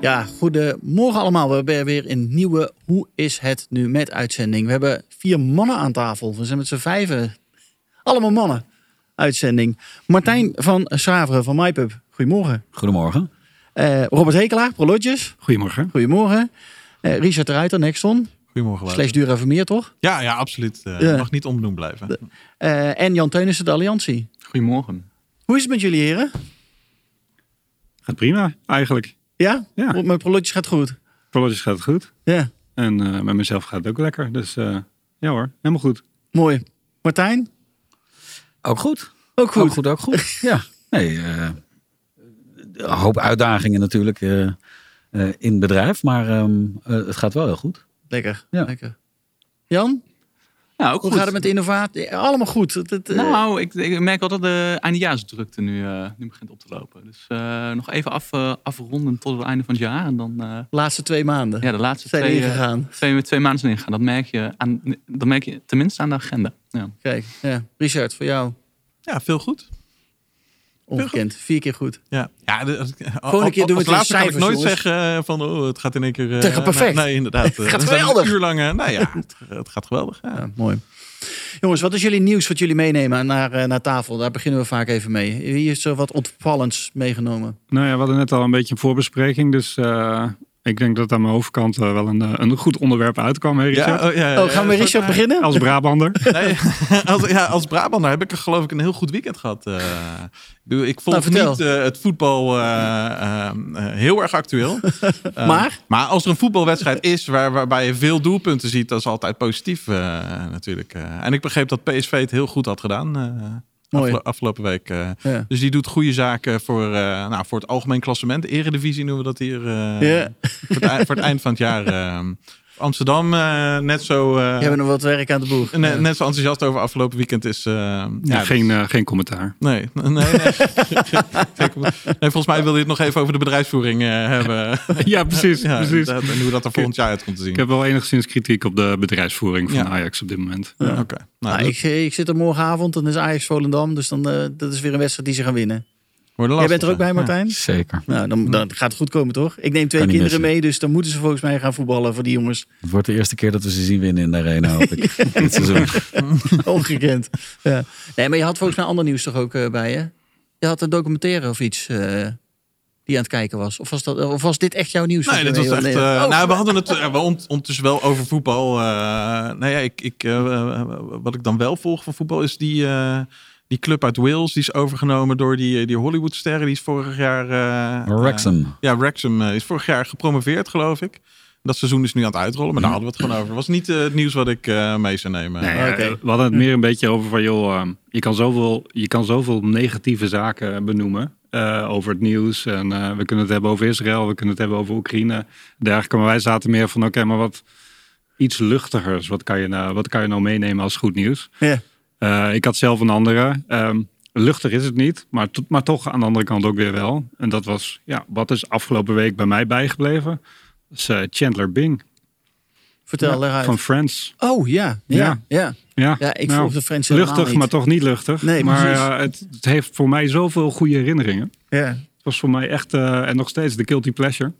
Ja, goedemorgen allemaal. We hebben weer een nieuwe Hoe is het nu met uitzending. We hebben vier mannen aan tafel. We zijn met z'n vijven. Allemaal mannen. Uitzending. Martijn van Schraveren van MyPub. Goedemorgen. Goedemorgen. Eh, Robert Hekelaar, Prolotjes. Goedemorgen. Goedemorgen. Eh, Richard de Ruiter, Nexton. Goedemorgen. Wouter. Slash Dura Vermeer, toch? Ja, ja, absoluut. Ja. Mag niet onbenoemd blijven. Eh, en Jan Teunissen, de Alliantie. Goedemorgen. Hoe is het met jullie heren? Gaat prima, eigenlijk. Ja? Ja. Met Prolotjes gaat goed. Prologis gaat goed. Ja, En eh, met mezelf gaat het ook lekker. Dus eh, ja hoor, helemaal goed. mooi. Martijn? Ook goed. Ook goed. Ook goed, ook goed. ja. Nee, eh, een hoop uitdagingen natuurlijk eh, eh, in het bedrijf, maar ehm, eh, het gaat wel heel goed. Lekker. Ja. Lekker. Jan? Nou, ook Hoe goed. gaat het met de innovatie? Allemaal goed. Het, het, eh, Nou, ik, ik merk wel dat de eindejaarsdrukte nu, eh, nu begint op te lopen. Dus eh, nog even af, afronden tot het einde van het jaar. En dan eh, laatste twee maanden ja, de laatste zijn twee, ingegaan. twee, twee maanden zijn ingegaan. Dat merk, je aan, dat merk je tenminste aan de agenda. Ja. Kijk, ja. Richard, voor jou. Ja, veel goed. Ongekend. Vier keer goed. Ja. ja de, als- Volgende keer doen we het laatste kan ik nooit jongens. zeggen eh, van oh, het gaat in één keer... eh, Het gaat perfect. Nee, nee, inderdaad. Het gaat zijn geweldig. Een uur lang... eh, nou ja, het, het gaat geweldig. Ja. Ja, mooi. Jongens, wat is jullie nieuws wat jullie meenemen naar, eh, naar tafel? Daar beginnen we vaak even mee. Wie is er wat opvallends meegenomen? Nou ja, we hadden net al een beetje een voorbespreking. Dus eh, ik denk dat aan mijn hoofdkant eh, wel een, eh, een goed onderwerp uitkwam, hè Richard? oh, ja, ja, Oh, gaan we ja, Richard ja. beginnen? Als Brabander. Nee, als, ja, als Brabander heb ik geloof ik een heel goed weekend gehad. eh. ik, volg Nou, niet eh, het voetbal eh, eh, eh, heel erg actueel. Maar? Maar als er een voetbalwedstrijd is waar, waarbij je veel doelpunten ziet, dat is altijd positief eh, natuurlijk. eh. en ik begreep dat PSV het heel goed had gedaan afgelopen week. eh. Ja. Dus die doet goede zaken voor, eh, nou, voor het algemeen klassement. De eredivisie noemen we dat hier. eh, Ja. voor, het, voor het eind van het jaar. Amsterdam eh, net zo... eh, We hebben nog wat werk aan de boeg. ne- net zo enthousiast over afgelopen weekend is... eh, Ja, ja, geen, eh, geen commentaar. Nee, nee, nee. nee, volgens mij wilde je het nog even over de bedrijfsvoering eh, hebben. Ja, precies. Ja, precies. inderdaad, en hoe dat er volgend jaar uit komt te zien. Ik heb wel enigszins kritiek op de bedrijfsvoering van Ja. Ajax op dit moment. Oké. Nou, Nou, dat ik, ik zit er morgenavond, dan is Ajax Volendam. Dus dan, eh, dat is weer een wedstrijd die ze gaan winnen. Jij bent er ook bij? Martijn? Zeker. Nou, dan, dan gaat het goed komen, toch? Ik neem twee kinderen missen. mee, dus dan moeten ze volgens mij gaan voetballen voor die jongens. Het wordt de eerste keer dat we ze zien winnen in de arena, hoop ik. Dit seizoen. Ongekend. Ja. Nee, maar je had volgens mij ander nieuws toch ook eh, bij je? Je had een documentaire of iets eh, die aan het kijken was. Of was, dat, of was dit echt jouw nieuws? Nee, dit je was echt. eh, Oh, nou, we hadden het eh, wel ont- ondertussen wel over voetbal. eh nou ja, ik, ik, wat ik dan wel volg van voetbal is die, eh, die club uit Wales. Die is overgenomen door die, die Hollywoodsterren. Die is vorig jaar. eh, Wrexham. eh, ja, Wrexham eh, is vorig jaar gepromoveerd, geloof ik. Dat seizoen is nu aan het uitrollen, maar daar hadden we het gewoon over. Het was niet eh, het nieuws wat ik eh, mee zou nemen. Nee, Oké. eh, we hadden het meer een beetje over van, joh, eh, je, kan zoveel, je kan zoveel negatieve zaken benoemen eh, over het nieuws. En eh, we kunnen het hebben over Israël, we kunnen het hebben over Oekraïne. Dergelijke. Maar wij zaten meer van, oké, maar wat iets luchtigers. Wat kan, je nou, wat kan je nou meenemen als goed nieuws? Ja. Eh, ik had zelf een andere. Ehm, luchtig is het niet, maar, maar toch aan de andere kant ook weer wel. En dat was, ja, wat is afgelopen week bij mij bijgebleven? Dat is eh, Chandler Bing Vertel eruit. van Friends. Oh, ja. Ja, ja. Ja. ja. Ja, ik nou, de Friends Luchtig, maar toch niet luchtig. Nee, maar ja, het, het heeft voor mij zoveel goede herinneringen. Ja. Het was voor mij echt, eh, en nog steeds, de guilty pleasure.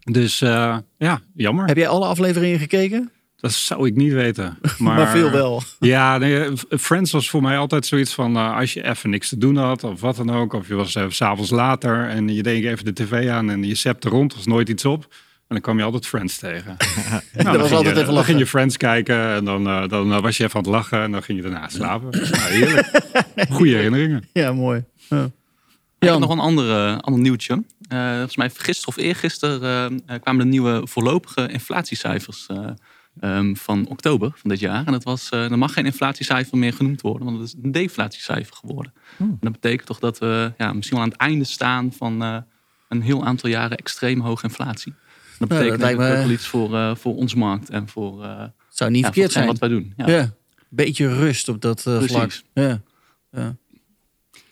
Dus eh, ja, jammer. Heb jij alle afleveringen gekeken? Dat zou ik niet weten. Maar, Maar, veel wel. Ja, nee, Friends was voor mij altijd zoiets van... eh, als je even niks te doen had, of wat dan ook... of je was eh, s s'avonds later en je deed even de tv aan... en je septe rond, er was nooit iets op... en dan kwam je altijd Friends tegen. Nou, Dat dan was altijd even Dan lachen. ging je Friends kijken en dan, eh, dan eh, was je even aan het lachen en dan ging je daarna slapen. Nou, heerlijk. Goede herinneringen. Ja, mooi. Ja. Ik heb nog een ander, eh, ander nieuwtje. Eh volgens mij gisteren of eergisteren eh, eh, kwamen de nieuwe voorlopige inflatiecijfers eh, ehm, van oktober van dit jaar. En dat was, eh, er mag geen inflatiecijfer meer genoemd worden, want het is een deflatiecijfer geworden. En dat betekent toch dat we ja, misschien wel aan het einde staan van eh, een heel aantal jaren extreem hoge inflatie. En dat Ja, betekent dat me- ook wel iets voor, eh, voor onze markt en voor, ja, Zou niet verkeerd zijn. wat wij doen. Ja. Ja. Beetje rust op dat vlak. Ja.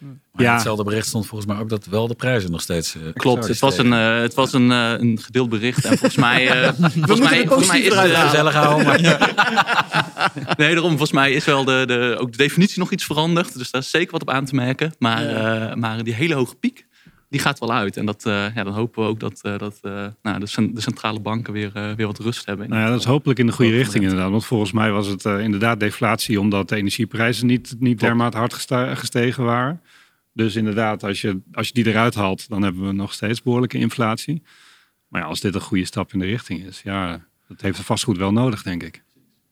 Maar in Ja. hetzelfde bericht stond volgens mij ook dat wel de prijzen nog steeds. eh, Klopt, het was een, eh, het was een, eh, een gedeeld bericht. En volgens mij, eh, volgens mij, het volgens mij is halen. gezellig houden. Maar Nee, daarom. Volgens mij is wel de, de, ook de definitie nog iets veranderd. Dus daar is zeker wat op aan te merken. Maar, eh, maar die hele hoge piek, die gaat wel uit. En dat, eh, ja, dan hopen we ook dat, eh, dat eh, nou, de, de centrale banken weer, weer wat rust hebben. Nou ja, dat is hopelijk in de goede richting inderdaad. Want volgens mij was het eh, inderdaad deflatie omdat de energieprijzen niet, niet dermate hard gestegen waren. Dus inderdaad, als je, als je die eruit haalt, dan hebben we nog steeds behoorlijke inflatie. Maar ja, als dit een goede stap in de richting is, ja, dat heeft de vastgoed wel nodig, denk ik.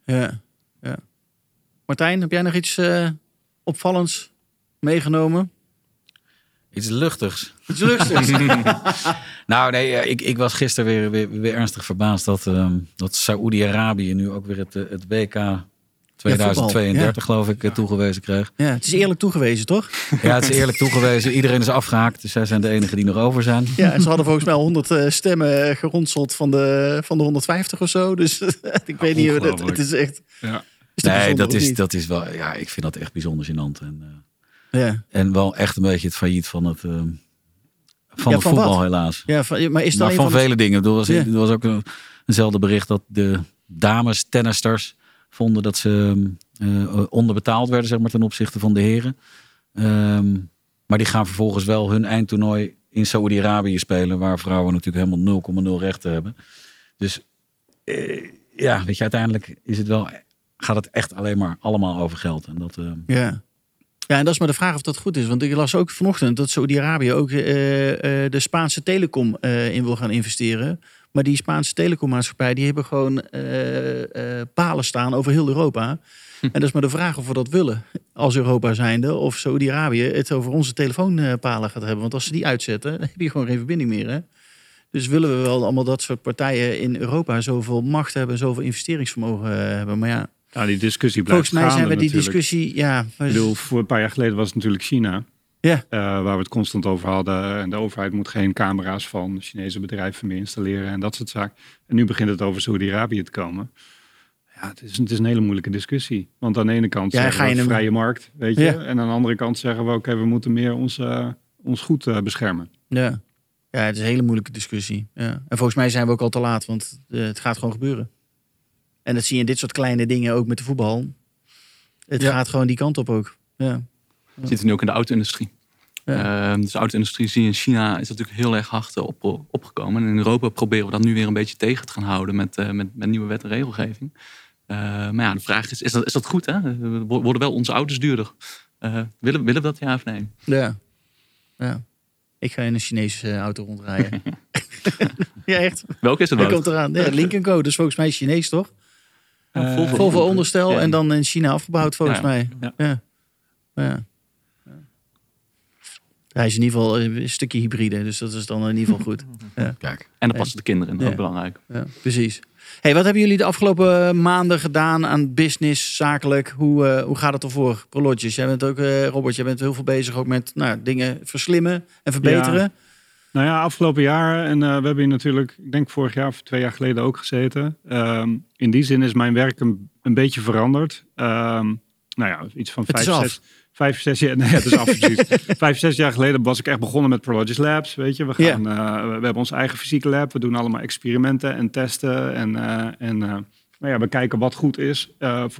Ja. ja. Martijn, heb jij nog iets eh, opvallends meegenomen? Iets luchtigs. Iets luchtigs. Nou nee, eh, ik, ik was gisteren weer, weer, weer ernstig verbaasd dat, ehm dat Saoedi-Arabië nu ook weer het, eh, het WK 2032 geloof ik eh, toegewezen kreeg. ja, het is eerlijk toegewezen, toch? Ja, het is eerlijk toegewezen. Iedereen is afgehaakt. Dus zij zijn de enigen die nog over zijn. Ja, en ze hadden volgens mij 100 eh, stemmen geronseld van de, van de 150 of zo. Dus ik weet niet, het, ongelooflijk. het is echt... Ja. Is dat Nee, dat is, dat is wel. Ja, ik vind dat echt bijzonder gênant. En, eh, Ja. en wel echt een beetje het failliet van het, ehm, van Ja, het van voetbal, wat? helaas. Ja, van, maar is dat Maar van vele dingen. Er was, Ja. er was ook een, eenzelfde bericht dat de dames tennisters vonden dat ze eh, onderbetaald werden zeg maar, ten opzichte van de heren. Ehm, maar die gaan vervolgens wel hun eindtoernooi in Saoedi-Arabië spelen, waar vrouwen natuurlijk helemaal 0,0 rechten hebben. Dus eh, ja, weet je, uiteindelijk is het wel, gaat het echt alleen maar allemaal over geld. En dat, Ja. Ja, en dat is maar de vraag of dat goed is. Want ik las ook vanochtend dat Saudi-Arabië ook eh, eh, de Spaanse telecom eh, in wil gaan investeren. Maar die Spaanse telecommaatschappij, die hebben gewoon palen staan over heel Europa. En dat is maar de vraag of we dat willen als Europa zijnde. Of Saudi-Arabië het over onze telefoonpalen gaat hebben. Want als ze die uitzetten, dan heb je gewoon geen verbinding meer. Hè? Dus willen we wel allemaal dat soort partijen in Europa zoveel macht hebben, zoveel investeringsvermogen hebben. Maar ja, ja, die discussie blijft volgens mij zijn we die natuurlijk. discussie... Ja, Ik bedoel, voor een paar jaar geleden was het natuurlijk China. Ja. eh, waar we het constant over hadden. En de overheid moet geen camera's van Chinese bedrijven meer installeren en dat soort zaken. En nu begint het over Saudi-Arabië te komen. Ja, het is, het is een hele moeilijke discussie. Want aan de ene kant Ja, zeggen we hem- vrije markt, weet je. Ja. En aan de andere kant zeggen we, oké, we moeten meer ons, ons goed eh, beschermen. Ja. ja, het is een hele moeilijke discussie. Ja. En volgens mij zijn we ook al te laat, want eh, het gaat gewoon gebeuren. En dat zie je in dit soort kleine dingen ook met de voetbal. Het Ja. gaat gewoon die kant op ook. Ja. Nu ook in de auto-industrie. Ja. Ehm, dus de auto-industrie zie je in China is natuurlijk heel erg hard eh, op, opgekomen. En in Europa proberen we dat nu weer een beetje tegen te gaan houden met, eh, met, met nieuwe wet en regelgeving. Eh, maar ja, de vraag is, is dat, is dat goed? Hè? Eh, Worden wel onze auto's duurder? Eh, willen, willen we dat ja of nee? Ja. ja. Ik ga in een Chinese eh, auto rondrijden. ja, echt. Welke is het Dat wel? komt eraan. Ja, Lincoln Co. Dus volgens mij Chinees, toch? Ja, Volvo. Volvo onderstel Ja. en dan in China afgebouwd, volgens Ja. mij. Ja. Ja. Ja. Hij is in ieder geval een stukje hybride, dus dat is dan in ieder geval goed. kijk. En dan passen de kinderen in, Ja. ook belangrijk. Ja, precies. Hey, wat hebben jullie de afgelopen maanden gedaan aan business, zakelijk? Hoe, eh, hoe gaat het ervoor? Prologis, jij bent ook, eh, Robert, jij bent heel veel bezig ook met nou, dingen verslimmen en verbeteren. Nou ja, afgelopen jaar, en eh, we hebben hier natuurlijk, ik denk vorig jaar of twee jaar geleden ook gezeten. Ehm, in die zin is mijn werk een, een beetje veranderd. Ehm, nou ja, iets van vijf, zes, vijf, zes jaar. Nee, het is af vijf, zes jaar geleden was ik echt begonnen met Prologis Labs. Weet je, we, gaan, eh, we hebben ons eigen fysieke lab. We doen allemaal experimenten en testen. En, eh, en nou ja, we kijken wat goed is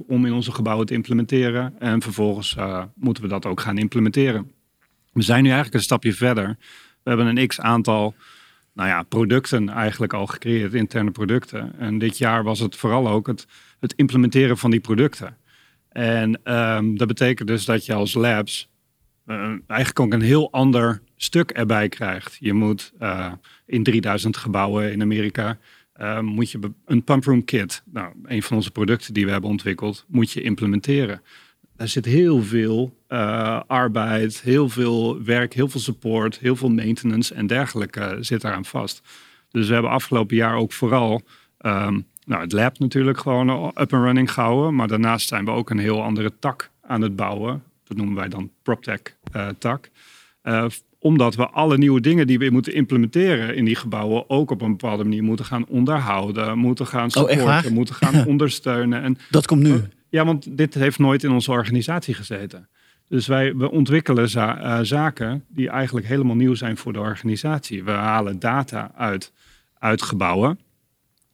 om in onze gebouwen te implementeren. En vervolgens moeten we dat ook gaan implementeren. We zijn nu eigenlijk een stapje verder. We hebben een x aantal nou ja, producten eigenlijk al gecreëerd, interne producten. En dit jaar was het vooral ook het, het implementeren van die producten. En ehm, dat betekent dus dat je als labs eh, eigenlijk ook een heel ander stuk erbij krijgt. Je moet eh, in 3000 gebouwen in Amerika eh, moet je een pumproom kit, nou, een van onze producten die we hebben ontwikkeld, moet je implementeren. Daar zit heel veel eh, arbeid, heel veel werk, heel veel support, heel veel maintenance en dergelijke zit daaraan vast. Dus we hebben afgelopen jaar ook vooral ehm, nou, het lab natuurlijk gewoon up and running gehouden. Maar daarnaast zijn we ook een heel andere tak aan het bouwen. Dat noemen wij dan PropTech eh, tak. Eh, omdat we alle nieuwe dingen die we moeten implementeren in die gebouwen ook op een bepaalde manier moeten gaan onderhouden, moeten gaan Oh, supporten, moeten gaan ondersteunen. En Dat komt nu. Ja, want dit heeft nooit in onze organisatie gezeten. Dus wij we ontwikkelen za- eh, zaken die eigenlijk helemaal nieuw zijn voor de organisatie. We halen data uit, uit gebouwen.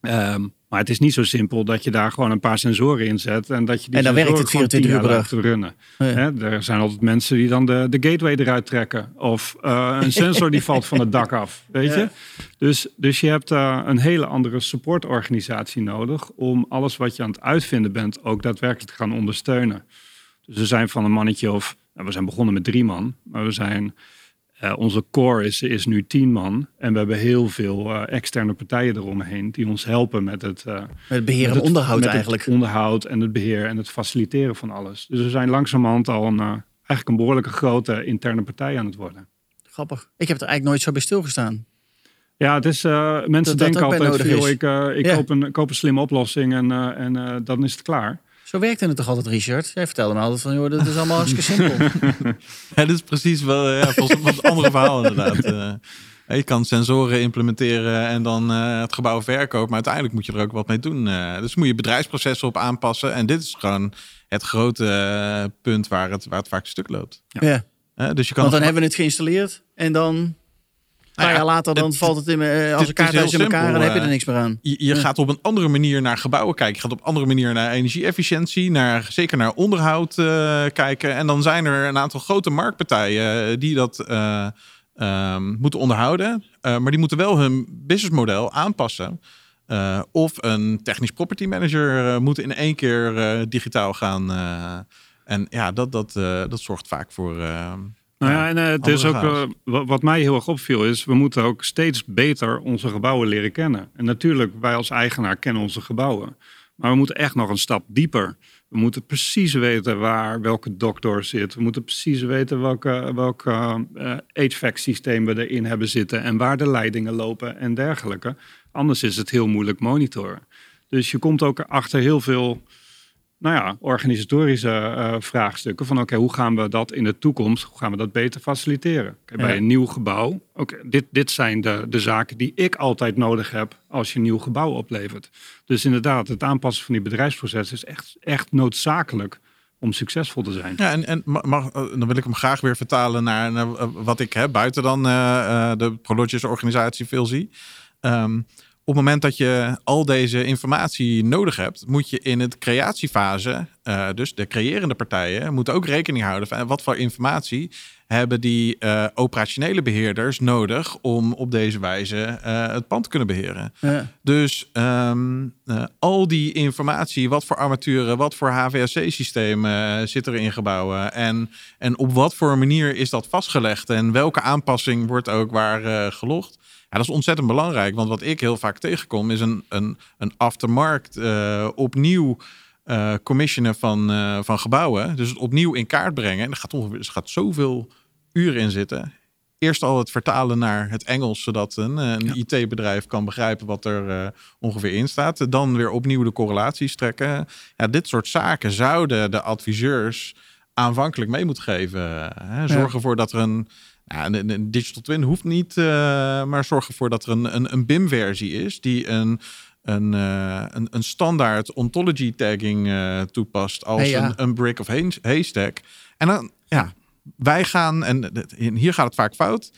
Ehm, maar het is niet zo simpel dat je daar gewoon een paar sensoren in zet. En dat je die En dan werkt het gewoon 24 uur per runnen. Ja. Er zijn altijd mensen die dan de, de gateway eruit trekken. Of eh, een sensor die valt van het dak af. Weet Ja. je? Dus, dus je hebt eh, een hele andere supportorganisatie nodig. om alles wat je aan het uitvinden bent ook daadwerkelijk te gaan ondersteunen. Dus we zijn van een mannetje of. Nou, we zijn begonnen met drie man. Maar we zijn. Eh, onze core is, is nu tien man. En we hebben heel veel eh, externe partijen eromheen. die ons helpen met het. eh, Met het beheer met en onderhoud met eigenlijk. Het onderhoud en het beheer en het faciliteren van alles. Dus we zijn langzamerhand al een, eigenlijk een behoorlijke grote interne partij aan het worden. Grappig. Ik heb er eigenlijk nooit zo bij stilgestaan. Ja, het is, mensen dat denken altijd, is. ik, ik, Ja. koop een, ik koop een slimme oplossing en, en dan is het klaar. Zo werkte het toch altijd, Richard? Jij vertelde me altijd van, joh, dat is allemaal hartstikke simpel. Ja, dit is precies wel ja, volgens mij het andere verhaal inderdaad. Eh, je kan sensoren implementeren en dan eh, het gebouw verkopen. Maar uiteindelijk moet je er ook wat mee doen. Eh, dus moet je bedrijfsprocessen op aanpassen. En dit is gewoon het grote punt waar het, waar het vaak stuk loopt. ja. Dus je kan Want dan hebben we het geïnstalleerd en dan... Een paar ja, jaar later dan het- valt het in, eh, als een is kaarthuis in elkaar en dan heb je er eh, niks meer aan. Je, je Ja. gaat op een andere manier naar gebouwen kijken. Je gaat op een andere manier naar energieefficiëntie, naar, zeker naar onderhoud eh, kijken. En dan zijn er een aantal grote marktpartijen die dat eh, ehm, moeten onderhouden. Maar die moeten wel hun businessmodel aanpassen. Of een technisch property manager moet in één keer digitaal gaan. en ja, dat, dat, dat zorgt vaak voor. Nou ja, en eh, het is ook, eh, wat mij heel erg opviel is, we moeten ook steeds beter onze gebouwen leren kennen. En natuurlijk, wij als eigenaar kennen onze gebouwen. Maar we moeten echt nog een stap dieper. We moeten precies weten waar welke doctor zit. We moeten precies weten welke, welke eh, HVAC-systeem we erin hebben zitten. En waar de leidingen lopen en dergelijke. Anders is het heel moeilijk monitoren. Dus je komt ook achter heel veel nou ja, organisatorische eh, vraagstukken. Van oké, hoe gaan we dat in de toekomst, hoe gaan we dat beter faciliteren? Bij een nieuw gebouw, oké, dit, dit zijn de, de zaken die ik altijd nodig heb als je een nieuw gebouw oplevert. Dus inderdaad, het aanpassen van die bedrijfsprocessen is echt, echt noodzakelijk om succesvol te zijn. Ja, en, en ma- mag, eh, dan wil ik hem graag weer vertalen naar, naar, eh, wat ik hè, buiten dan de Prologis organisatie veel zie. Ehm, op het moment dat je al deze informatie nodig hebt, moet je in het creatiefase, eh, dus de creërende partijen, moeten ook rekening houden van wat voor informatie hebben die eh, operationele beheerders nodig om op deze wijze eh, het pand te kunnen beheren. Ja. Dus ehm, eh, al die informatie, wat voor armaturen, wat voor HVAC-systemen zit er in gebouwen en, en op wat voor manier is dat vastgelegd en welke aanpassing wordt ook waar gelogd. Ja, dat is ontzettend belangrijk, want wat ik heel vaak tegenkom is een, een, een aftermarkt opnieuw eh, commissionen van, eh, van gebouwen. Dus het opnieuw in kaart brengen. En er gaat, ongeveer, er gaat zoveel uren in zitten. Eerst al het vertalen naar het Engels, zodat een, eh, IT-bedrijf kan begrijpen wat er ongeveer in staat. Dan weer opnieuw de correlaties trekken. Ja, dit soort zaken zouden de adviseurs aanvankelijk mee moeten geven. Hè? Zorg ervoor dat er een, ja, een, een digital twin hoeft niet, maar zorg ervoor dat er een, een, een BIM-versie is die een, een, eh, een, een standaard ontology tagging eh, toepast als ja. een, een brick of hay- haystack. En dan, ja, wij gaan, en hier gaat het vaak fout.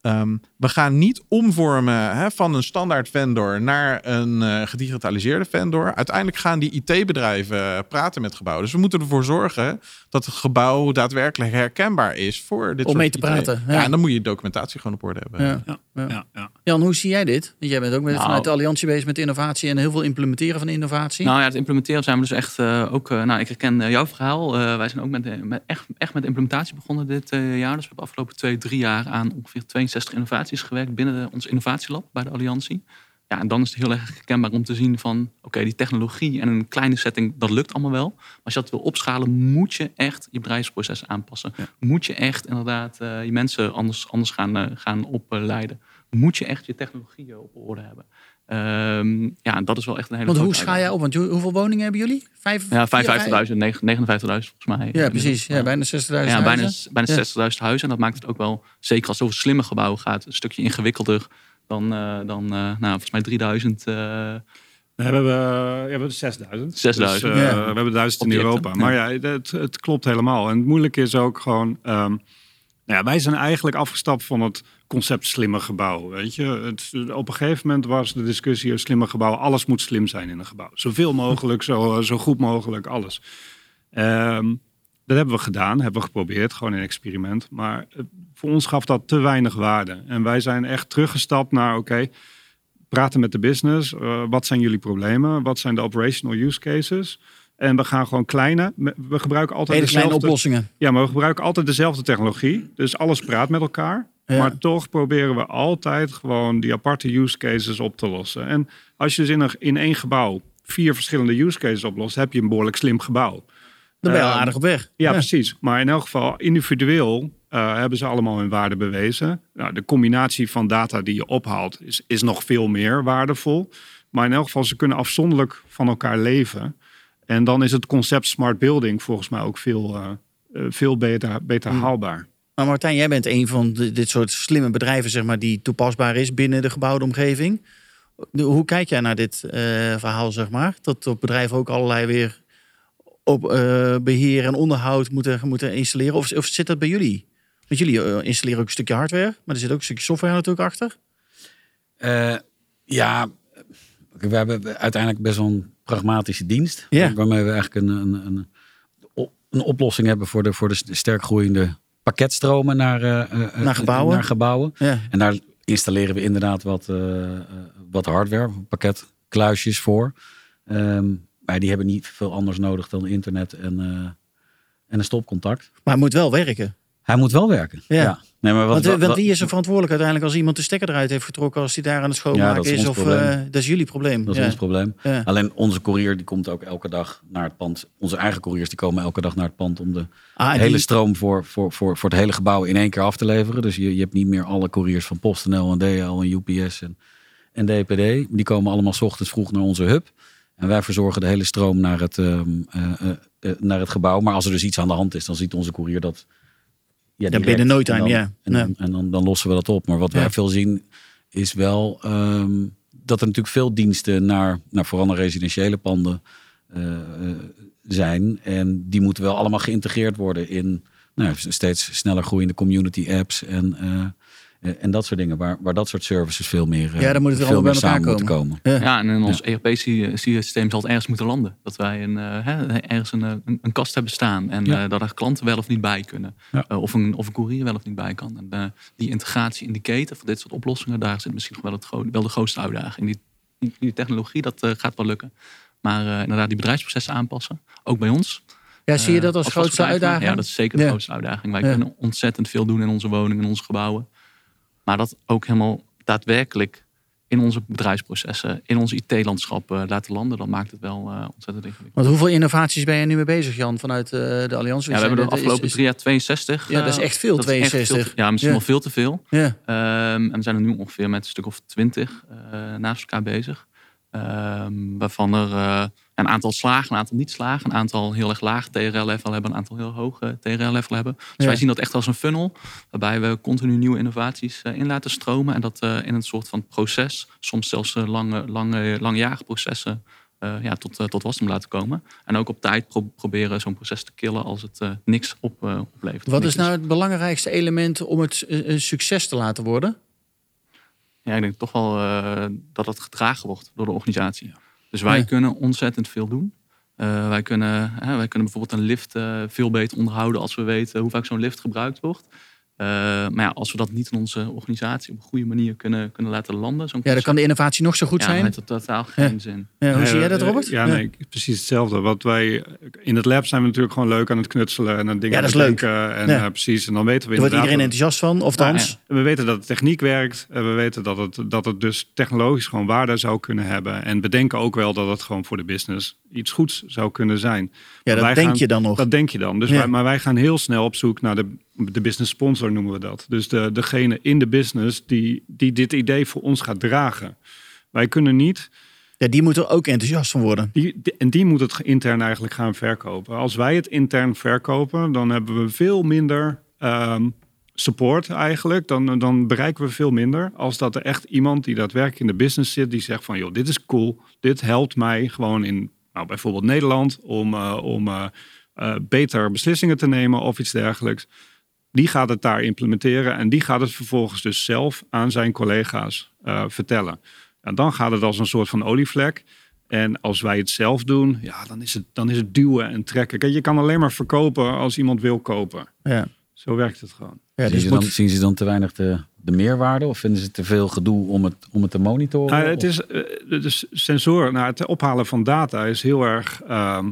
Ehm, we gaan niet omvormen hè, van een standaard vendor naar een eh, gedigitaliseerde vendor. Uiteindelijk gaan die IT-bedrijven eh, praten met gebouwen. Dus we moeten ervoor zorgen dat het gebouw daadwerkelijk herkenbaar is voor dit Om soort mee te IT. praten, Ja. ja. en dan moet je documentatie gewoon op orde hebben. Ja. Ja, Ja. ja, ja. Jan, hoe zie jij dit? Want jij bent ook met, Nou. vanuit de Alliantie bezig met innovatie en heel veel implementeren van innovatie. Nou ja, het implementeren zijn we dus echt eh, ook. nou, ik herken jouw verhaal. Eh, wij zijn ook met, met echt, echt met implementatie begonnen dit eh, jaar. Dus we hebben afgelopen twee, drie jaar aan ongeveer 62 innovaties gewerkt binnen ons innovatielab bij de Alliantie. Ja, en dan is het heel erg herkenbaar om te zien van, oké, die technologie en een kleine setting, dat lukt allemaal wel. Maar als je dat wil opschalen, moet je echt je bedrijfsprocessen aanpassen. Moet je echt inderdaad eh, je mensen anders, anders gaan, eh, gaan opleiden. Moet je echt je technologieën op orde hebben. Ehm, ja, en dat is wel echt een hele Want hoe schaal jij op? Want hoe- hoeveel woningen hebben jullie? Vijf, Ja, vier, 55.000, 59.000 volgens mij. Ja, precies. Ja, bijna 60.000 Ja, bijna, huizen. bijna Ja. 60.000 huizen. En dat maakt het ook wel, zeker als het over slimme gebouwen gaat, een stukje ingewikkelder dan, eh, dan eh, nou, volgens mij 3000. eh, We hebben, we, ja, we hebben 6000. 6000. Dus, eh, Ja. We hebben 1000 in Objecten, Europa. Maar ja, het, het klopt helemaal. En het moeilijke is ook gewoon... ehm, nou ja, wij zijn eigenlijk afgestapt van het concept slimme gebouw. Weet je? Het, op een gegeven moment was de discussie... slimme gebouw, alles moet slim zijn in een gebouw. Zoveel mogelijk, zo, zo goed mogelijk, alles. Ehm, dat hebben we gedaan, hebben we geprobeerd, gewoon een experiment. Maar eh, voor ons gaf dat te weinig waarde. En wij zijn echt teruggestapt naar, oké, praten met de business. eh, wat zijn jullie problemen? Wat zijn de operational use cases? En we gaan gewoon kleine, we gebruiken altijd Hele kleine dezelfde... oplossingen. Ja, maar we gebruiken altijd dezelfde technologie. Dus alles praat met elkaar. Ja. Maar toch proberen we altijd gewoon die aparte use cases op te lossen. En als je dus in, een, in één gebouw vier verschillende use cases oplost, heb je een behoorlijk slim gebouw. Dan ben je al Ehm, aardig op weg. Ja, precies. Maar in elk geval, individueel eh, hebben ze allemaal hun waarde bewezen. Nou, de combinatie van data die je ophaalt is, is nog veel meer waardevol. Maar in elk geval, ze kunnen afzonderlijk van elkaar leven. En dan is het concept smart building volgens mij ook veel, eh, eh, veel beter, beter Hmm. haalbaar. Maar Martijn, jij bent een van de- dit soort slimme bedrijven, zeg maar, die toepasbaar is binnen de gebouwde omgeving. Hoe kijk jij naar dit eh, verhaal, zeg maar? Dat, dat bedrijven ook allerlei weer op eh, beheer en onderhoud moeten, moeten installeren? Of, of zit dat bij jullie? Want jullie eh, installeren ook een stukje hardware, maar er zit ook een stukje software natuurlijk achter. Ja, we hebben uiteindelijk best wel een pragmatische dienst. Waarmee we eigenlijk een, een, een, een oplossing hebben voor de, voor de sterk groeiende pakketstromen naar, eh, eh, Naar gebouwen. Naar gebouwen. Ja. En daar installeren we inderdaad wat, eh, eh, wat hardware, pakketkluisjes voor. Ehm, maar die hebben niet veel anders nodig dan internet en, eh, en een stopcontact. Maar het moet wel werken. Hij moet wel werken. Ja. Nee, maar wat, Want, eh, wat- want wat- wie is er verantwoordelijk uiteindelijk als iemand de stekker eruit heeft getrokken, als die daar aan het schoonmaken Ja, is Of eh, dat is jullie probleem. Dat is ja. ons probleem. Alleen onze courier die komt ook elke dag naar het pand. Onze eigen couriers die komen elke dag naar het pand om de Ah, hele die- stroom voor, voor, voor, voor het hele gebouw in één keer af te leveren. Dus je, je hebt niet meer alle couriers van PostNL en DHL en UPS en, en DPD. Die komen allemaal 's ochtends vroeg naar onze hub. En wij verzorgen de hele stroom naar het, ehm, eh, eh, eh, naar het gebouw. Maar als er dus iets aan de hand is, dan ziet onze courier dat. Ja, direct. binnen no time, En dan- ja. En, dan, en dan, dan lossen we dat op. Maar wat wij veel zien is wel ehm, dat er natuurlijk veel diensten naar, naar vooral naar residentiële panden eh, eh, zijn. En die moeten wel allemaal geïntegreerd worden in nou, steeds sneller groeiende community apps en, eh, en dat soort dingen. Waar, waar dat soort services veel meer, eh, Ja, dan moet het wel veel bij meer elkaar samen moeten komen. komen. Ja, en in ons ERP-systeem zal het ergens moeten landen. Dat wij een, eh, hè, ergens een, eh, een, een kast hebben staan. En Ja. eh, dat er klanten wel of niet bij kunnen. Ja. Eh, of, een, of een courier wel of niet bij kan. En eh, die integratie in die keten van dit soort oplossingen, daar zit misschien nog wel, het wel de grootste uitdaging. Die, die, die technologie, dat eh, gaat wel lukken. Maar eh, inderdaad, die bedrijfsprocessen aanpassen. Ook bij ons. Ja, zie je dat Eh, als grootste uitdaging? Ja, dat is zeker de Ja. grootste uitdaging. Wij Ja. kunnen ontzettend veel doen in onze woningen, in onze gebouwen. Maar dat ook helemaal daadwerkelijk in onze bedrijfsprocessen, in ons IT-landschap eh, laten landen, dan maakt het wel eh, ontzettend ingewikkeld. Want hoeveel innovaties ben je nu mee bezig, Jan, vanuit eh, de Alliantie? Ja, we hebben de afgelopen is- drie jaar 62. Ja, dat is echt veel, dat is echt 62. veel te- ja, misschien Ja. wel veel te veel. Ja. Ehm, en we zijn er nu ongeveer met een stuk of twintig naast elkaar bezig. Ehm, waarvan er een aantal slagen, een aantal niet slagen, een aantal heel erg laag TRL-level hebben, een aantal heel hoog eh, TRL-level hebben. Dus Ja. wij zien dat echt als een funnel, waarbij we continu nieuwe innovaties eh, in laten stromen. En dat eh, in een soort van proces, soms zelfs eh, lange, lange, langjarige processen, ja, tot, eh, tot wasdom laten komen. En ook op tijd pro- proberen zo'n proces te killen als het niks op, oplevert. Wat is nou het belangrijkste element om het een succes te laten worden? Ja, ik denk toch wel dat het gedragen wordt door de organisatie. Dus wij kunnen ontzettend veel doen. Eh, wij, kunnen, hè, wij kunnen bijvoorbeeld een lift eh, veel beter onderhouden als we weten hoe vaak zo'n lift gebruikt wordt. Eh, maar ja, als we dat niet in onze organisatie op een goede manier kunnen, kunnen laten landen. zo'n Ja, dan kan de innovatie nog zo goed ja, zijn. dan heeft totaal geen zin. Ja, hoe zie jij dat, Robert? Ja, nee, precies hetzelfde. Wat wij in het lab zijn we natuurlijk gewoon leuk aan het knutselen en aan dingen Ja, dat is aan het leuk. denken. En Ja. eh, precies, en dan weten we Daar wordt iedereen enthousiast van, of Ja, dans. we weten dat de techniek werkt. En we weten dat het, dat het dus technologisch gewoon waarde zou kunnen hebben. En we denken ook wel dat het gewoon voor de business iets goeds zou kunnen zijn. Ja, dat denk gaan- je dan nog. Dat denk je dan. Dus Ja. wij, maar wij gaan heel snel op zoek naar de, de business sponsor, noemen we dat. Dus de, degene in de business die, die dit idee voor ons gaat dragen. Wij kunnen niet Ja, die moeten er ook enthousiast van worden. die, die- en die moet het intern eigenlijk gaan verkopen. Als wij het intern verkopen, dan hebben we veel minder ehm, support eigenlijk. Dan, dan bereiken we veel minder. Als dat er echt iemand die daadwerkelijk in de business zit, die zegt van joh, dit is cool. Dit helpt mij gewoon in nou, bijvoorbeeld Nederland om, eh, om eh, eh, beter beslissingen te nemen of iets dergelijks. Die gaat het daar implementeren en die gaat het vervolgens dus zelf aan zijn collega's eh, vertellen. En dan gaat het als een soort van olievlek. En als wij het zelf doen, ja, dan is het, dan is het duwen en trekken. Kijk, je kan alleen maar verkopen als iemand wil kopen. Ja. Zo werkt het gewoon. Ja, zien, dus ze het dan, moet- zien ze dan te weinig de, de meerwaarde? Of vinden ze te veel gedoe om het, om het te monitoren? Nou, het is de sensoren, nou, het ophalen van data is heel erg ehm,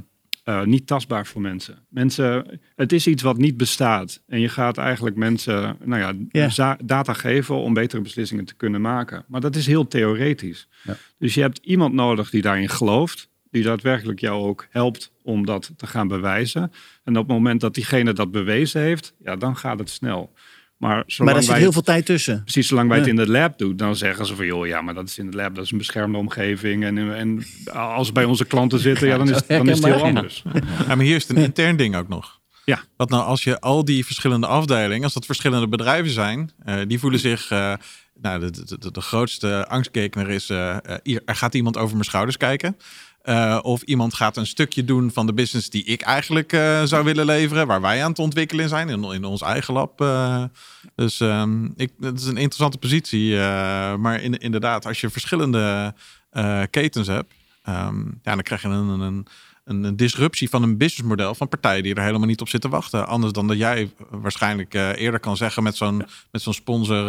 eh, niet tastbaar voor mensen. Mensen, het is iets wat niet bestaat. En je gaat eigenlijk mensen nou ja, data geven om betere beslissingen te kunnen maken. Maar dat is heel theoretisch. Ja. Dus je hebt iemand nodig die daarin gelooft. Die daadwerkelijk jou ook helpt om dat te gaan bewijzen. En op het moment dat diegene dat bewezen heeft, ja, dan gaat het snel. Maar maar zolang daar zit wij heel veel tijd tussen. Precies, zolang wij het in de lab doen, dan zeggen ze van joh, ja, maar dat is in het lab, dat is een beschermde omgeving. En, en als we bij onze klanten zitten, ja, dan is, het- dan is het heel anders. Ja, maar hier is het een intern ding ook nog. Ja. Wat nou als je al die verschillende afdelingen, als dat verschillende bedrijven zijn, eh, die voelen zich. eh, nou, de, de, de, de grootste angstkekener is. eh, hier, er gaat iemand over mijn schouders kijken. Eh, of iemand gaat een stukje doen van de business die ik eigenlijk eh, zou willen leveren, waar wij aan het ontwikkelen zijn in, in ons eigen lab. eh. dus ehm, ik, het is een interessante positie. maar in, inderdaad, als je verschillende ketens hebt, ehm, ja, dan krijg je een, een, een, een disruptie van een businessmodel van partijen die er helemaal niet op zitten wachten. Anders dan dat jij waarschijnlijk eerder kan zeggen met zo'n met zo'n sponsor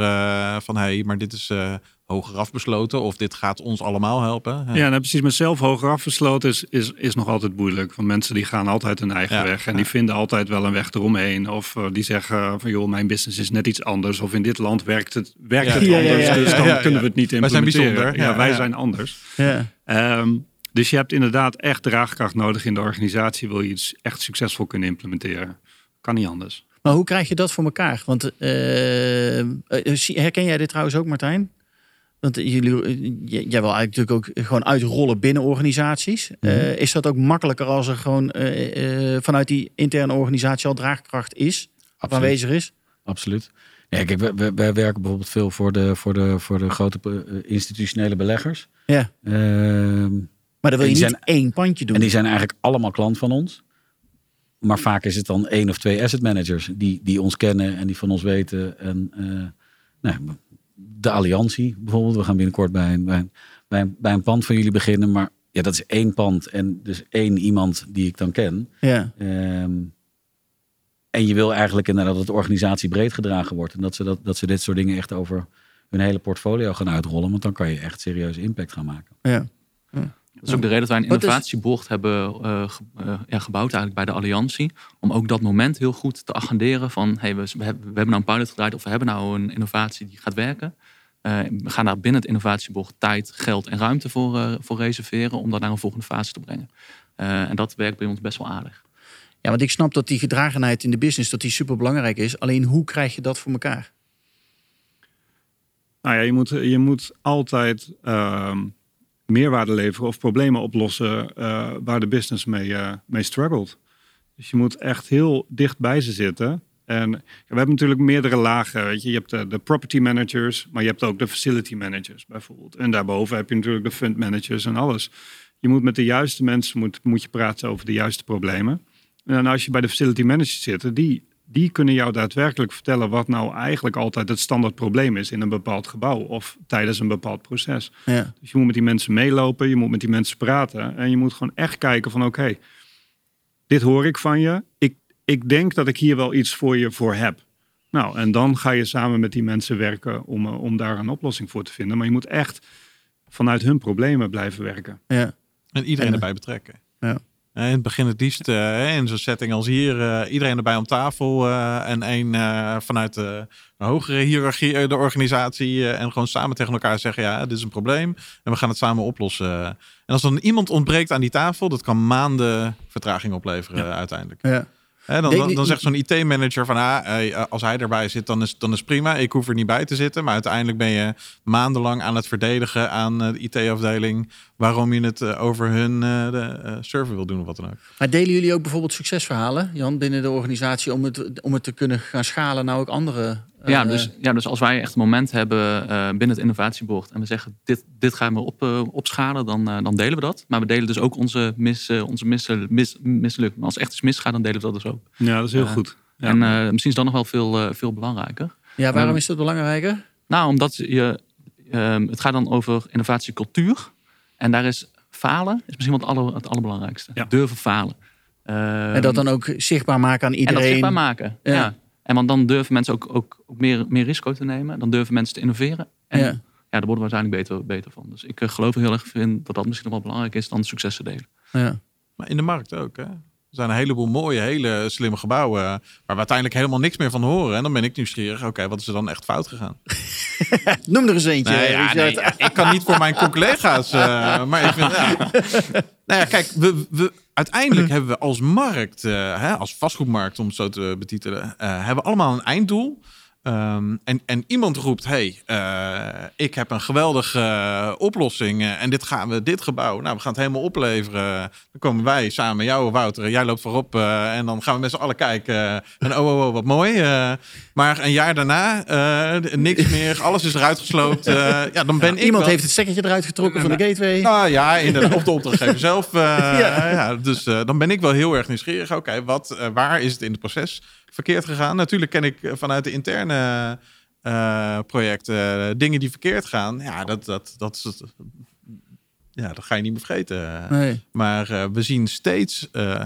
van hé, hey, maar dit is hoger afbesloten of dit gaat ons allemaal helpen. Ja, nou, precies. Met zelf hoger afgesloten is, is, is nog altijd moeilijk. Want mensen die gaan altijd hun eigen Ja, weg. En ja. die vinden altijd wel een weg eromheen. Of eh, die zeggen van joh, mijn business is net iets anders. Of in dit land werkt het, werkt Ja. het Ja, ja, anders. ja. Dus dan Ja, ja. kunnen we het niet Wij zijn implementeren. bijzonder. Ja, Ja, wij zijn anders. Ja. Ehm, dus je hebt inderdaad echt draagkracht nodig in de organisatie. Wil je iets echt succesvol kunnen implementeren. Kan niet anders. Maar hoe krijg je dat voor elkaar? Want eh, eh, herken jij dit trouwens ook, Martijn? Want jullie, eh, jij wil eigenlijk natuurlijk ook gewoon uitrollen binnen organisaties. Eh, is dat ook makkelijker als er gewoon eh, vanuit die interne organisatie al draagkracht is, Absoluut. aanwezig is? Absoluut. Ja, kijk, wij, wij- werken bijvoorbeeld veel voor de, voor de, voor de grote institutionele beleggers. Ja. Ehm, Maar dan wil je niet één pandje doen. en die zijn eigenlijk allemaal klant van ons. Maar vaak is het dan één of twee asset managers die, die ons kennen en die van ons weten. En nou, de alliantie bijvoorbeeld. We gaan binnenkort bij een, bij, een, bij, een, bij een pand van jullie beginnen. Maar ja, dat is één pand en dus één iemand die ik dan ken. ja. Ehm, en je wil eigenlijk inderdaad dat de organisatie breed gedragen wordt. En dat ze, dat, dat ze dit soort dingen echt over hun hele portfolio gaan uitrollen. Want dan kan je echt serieuze impact gaan maken. Ja. Dat is ook de reden dat wij een innovatieboord hebben eh, ge- eh, ja, gebouwd eigenlijk bij de Alliantie. Om ook dat moment heel goed te agenderen van hey, we, we hebben we hebben nou een pilot gedraaid of we hebben nou een innovatie die gaat werken. Eh, we gaan daar binnen het innovatieboord tijd, geld en ruimte voor, eh, voor reserveren om dat naar een volgende fase te brengen. Eh, en dat werkt bij ons best wel aardig. ja, want ik snap dat die gedragenheid in de business dat die super belangrijk is. Alleen hoe krijg je dat voor elkaar? Nou ja, je moet, je moet altijd ehm, meerwaarde leveren of problemen oplossen eh, waar de business mee, eh, mee struggelt. Dus je moet echt heel dicht bij ze zitten. En we hebben natuurlijk meerdere lagen. Weet je. je hebt de, de property managers, maar je hebt ook de facility managers bijvoorbeeld. En daarboven heb je natuurlijk de fund managers en alles. Je moet met de juiste mensen moet, moet je praten over de juiste problemen. En als je bij de facility managers zit, die, die kunnen jou daadwerkelijk vertellen wat nou eigenlijk altijd het standaard probleem is in een bepaald gebouw of tijdens een bepaald proces. Ja. Dus je moet met die mensen meelopen, je moet met die mensen praten en je moet gewoon echt kijken van oké, dit hoor ik van je. Ik, ik denk dat ik hier wel iets voor je voor heb. Nou, en dan ga je samen met die mensen werken om, eh, om daar een oplossing voor te vinden. Maar je moet echt vanuit hun problemen blijven werken. Ja. En iedereen En- erbij betrekken. Ja. Eh, In het begin het liefst eh, in zo'n setting als hier, eh, iedereen erbij om tafel en één vanuit de hogere hiërarchie, de organisatie en gewoon samen tegen elkaar zeggen, ja, dit is een probleem en we gaan het samen oplossen. En als dan iemand ontbreekt aan die tafel, dat kan maanden vertraging opleveren uiteindelijk. Ja. Dan, dan, zegt zo'n IT-manager van, ah, eh, als hij erbij zit, dan is, dan is prima. Ik hoef er niet bij te zitten. Maar uiteindelijk ben je maandenlang aan het verdedigen aan eh, de IT-afdeling waarom je het eh, over hun de, server wil doen of wat dan ook. Maar delen jullie ook bijvoorbeeld succesverhalen, Jan, binnen de organisatie om het, om het te kunnen gaan schalen naar ook andere? Eh, Ja, dus, ja, dus als wij echt een moment hebben eh, binnen het innovatiebord en we zeggen dit, dit gaan we op, eh, opschalen, dan, eh, dan delen we dat. Maar we delen dus ook onze, mis, eh, onze mis, mis, mislukkingen. Als het echt iets misgaat, dan delen we dat dus ook. Ja, dat is heel goed. Ja. En eh, misschien is dat nog wel veel, eh, veel belangrijker. ja, waarom eh, is dat belangrijker? Nou, omdat je, ehm, het gaat dan over innovatiecultuur. En daar is falen is misschien wel het, aller, het allerbelangrijkste. Ja. Durven falen. Ehm, en dat dan ook zichtbaar maken aan en iedereen. dat zichtbaar maken. Ja. Ja. En want dan durven mensen ook, ook, ook meer, meer risico te nemen. Dan durven mensen te innoveren. En Ja. ja, daar worden we uiteindelijk beter, beter van. Dus ik eh, geloof heel erg in dat dat misschien nog wel belangrijk is dan successen delen. Ja. Maar in de markt ook. Hè? Er zijn een heleboel mooie, hele slimme gebouwen waar we uiteindelijk helemaal niks meer van horen. En dan ben ik nieuwsgierig, oké, wat is er dan echt fout gegaan? Noem er eens eentje. Nee, ja, Richard. nee, ja, ik kan niet voor mijn collega's. eh, maar ik vind, ja. Nou ja, kijk, we, we, uiteindelijk hebben we als markt, eh, hè, als vastgoedmarkt om het zo te betitelen, eh, hebben we allemaal een einddoel. Ehm, en, en iemand roept, hey, eh, ik heb een geweldige oplossing eh, en dit gaan we, dit gebouw, nou, we gaan het helemaal opleveren. Dan komen wij samen jou, Wouter, jij loopt voorop eh, en dan gaan we met z'n allen kijken. en oh, oh, oh, wat mooi. maar een jaar daarna, niks meer, alles is eruit gesloopt. ja, dan ben ik Iemand wel- heeft het stekkertje eruit getrokken van de gateway. nou ja, inderdaad. Of de opdrachtgever zelf. Ja. ja. dus dan ben ik wel heel erg nieuwsgierig. Oké, wat, waar is het in het proces verkeerd gegaan? Natuurlijk ken ik eh, vanuit de interne eh, projecten eh, dingen die verkeerd gaan. Ja, dat, dat, dat, is het- ja, dat ga je niet meer vergeten. Nee. Maar eh, we zien steeds eh,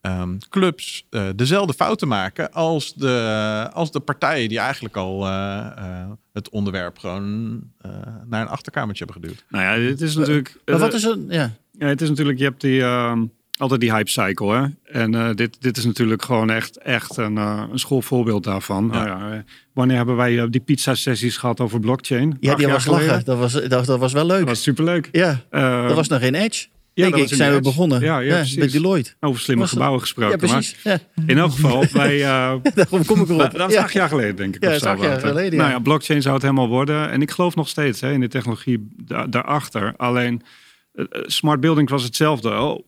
ehm, clubs eh, dezelfde fouten maken als de, als de partijen die eigenlijk al eh, eh, het onderwerp gewoon eh, naar een achterkamertje hebben geduwd. Nou ja, het is natuurlijk... Wat is er? Ja. Ja, het is natuurlijk, je hebt die, ehm, altijd die hype cycle. Hè? En eh, dit, dit is natuurlijk gewoon echt, echt een, eh, een schoolvoorbeeld daarvan. Nou ja, eh, wanneer hebben wij die pizza sessies gehad over blockchain? Ja, die was lachen. geleden? Dat was, dat, dat was wel leuk. Dat was superleuk. Ja, dat was nog geen Edge. ja, denk dat ik, zijn we begonnen. Ja, ja, precies. met Deloitte. Over slimme Was dat- gebouwen Ja, gesproken. precies. Ja, Maar in elk geval, wij... daarom kom ik erop. dat was acht jaar geleden, denk ik. Ja, of dat is acht jaar geleden. Nou ja, blockchain zou het helemaal worden. En ik geloof nog steeds hè, in de technologie da- daarachter. Alleen, smart building was hetzelfde. Oh,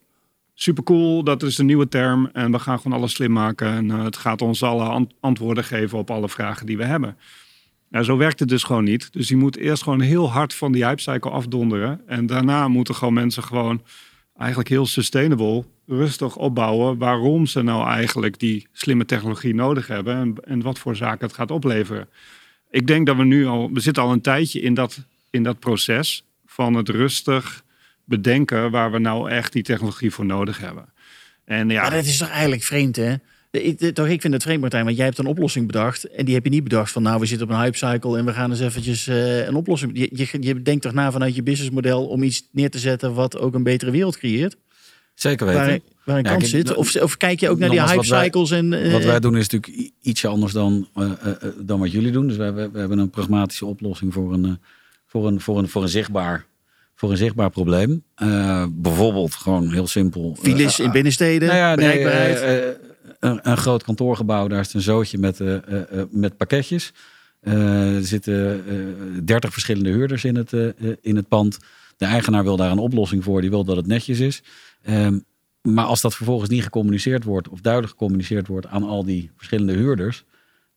super cool, dat is de nieuwe term. En we gaan gewoon alles slim maken. En eh, het gaat ons alle ant- antwoorden geven op alle vragen die we hebben. Nou, zo werkt het dus gewoon niet. Dus je moet eerst gewoon heel hard van die hypecycle afdonderen. En daarna moeten gewoon mensen gewoon eigenlijk heel sustainable, rustig opbouwen waarom ze nou eigenlijk die slimme technologie nodig hebben en, en wat voor zaken het gaat opleveren. Ik denk dat we nu al, we zitten al een tijdje in dat, in dat proces van het rustig bedenken waar we nou echt die technologie voor nodig hebben. En ja, Maar dat is toch eigenlijk vreemd, hè? Ik, toch, ik vind het vreemd, Martijn, want jij hebt een oplossing bedacht. En die heb je niet bedacht van, nou, we zitten op een hypecycle en we gaan eens eventjes eh, een oplossing. Je, je, je denkt toch na vanuit je businessmodel om iets neer te zetten wat ook een betere wereld creëert? Zeker weten. Waar, waar een Ja, kans kijk, zit? dat- Of, of kijk je ook naar die wij- hypecycles en... eh, Wat wij doen is natuurlijk ietsje anders dan, eh, dan wat jullie doen. Dus we hebben, we hebben een pragmatische oplossing voor een, eh, voor een, voor een, voor een, zichtbaar, voor een zichtbaar probleem. Eh, bijvoorbeeld gewoon heel simpel. eh, Files in binnensteden, nou ja, nee, bereikbaarheid. eh, eh, een, een groot kantoorgebouw, daar is een zootje met, eh, eh, eh, met pakketjes. Eh, er zitten dertig verschillende huurders in het, eh, eh, in het pand. De eigenaar wil daar een oplossing voor, die wil dat het netjes is. Ehm, maar als dat vervolgens niet gecommuniceerd wordt, of duidelijk gecommuniceerd wordt aan al die verschillende huurders.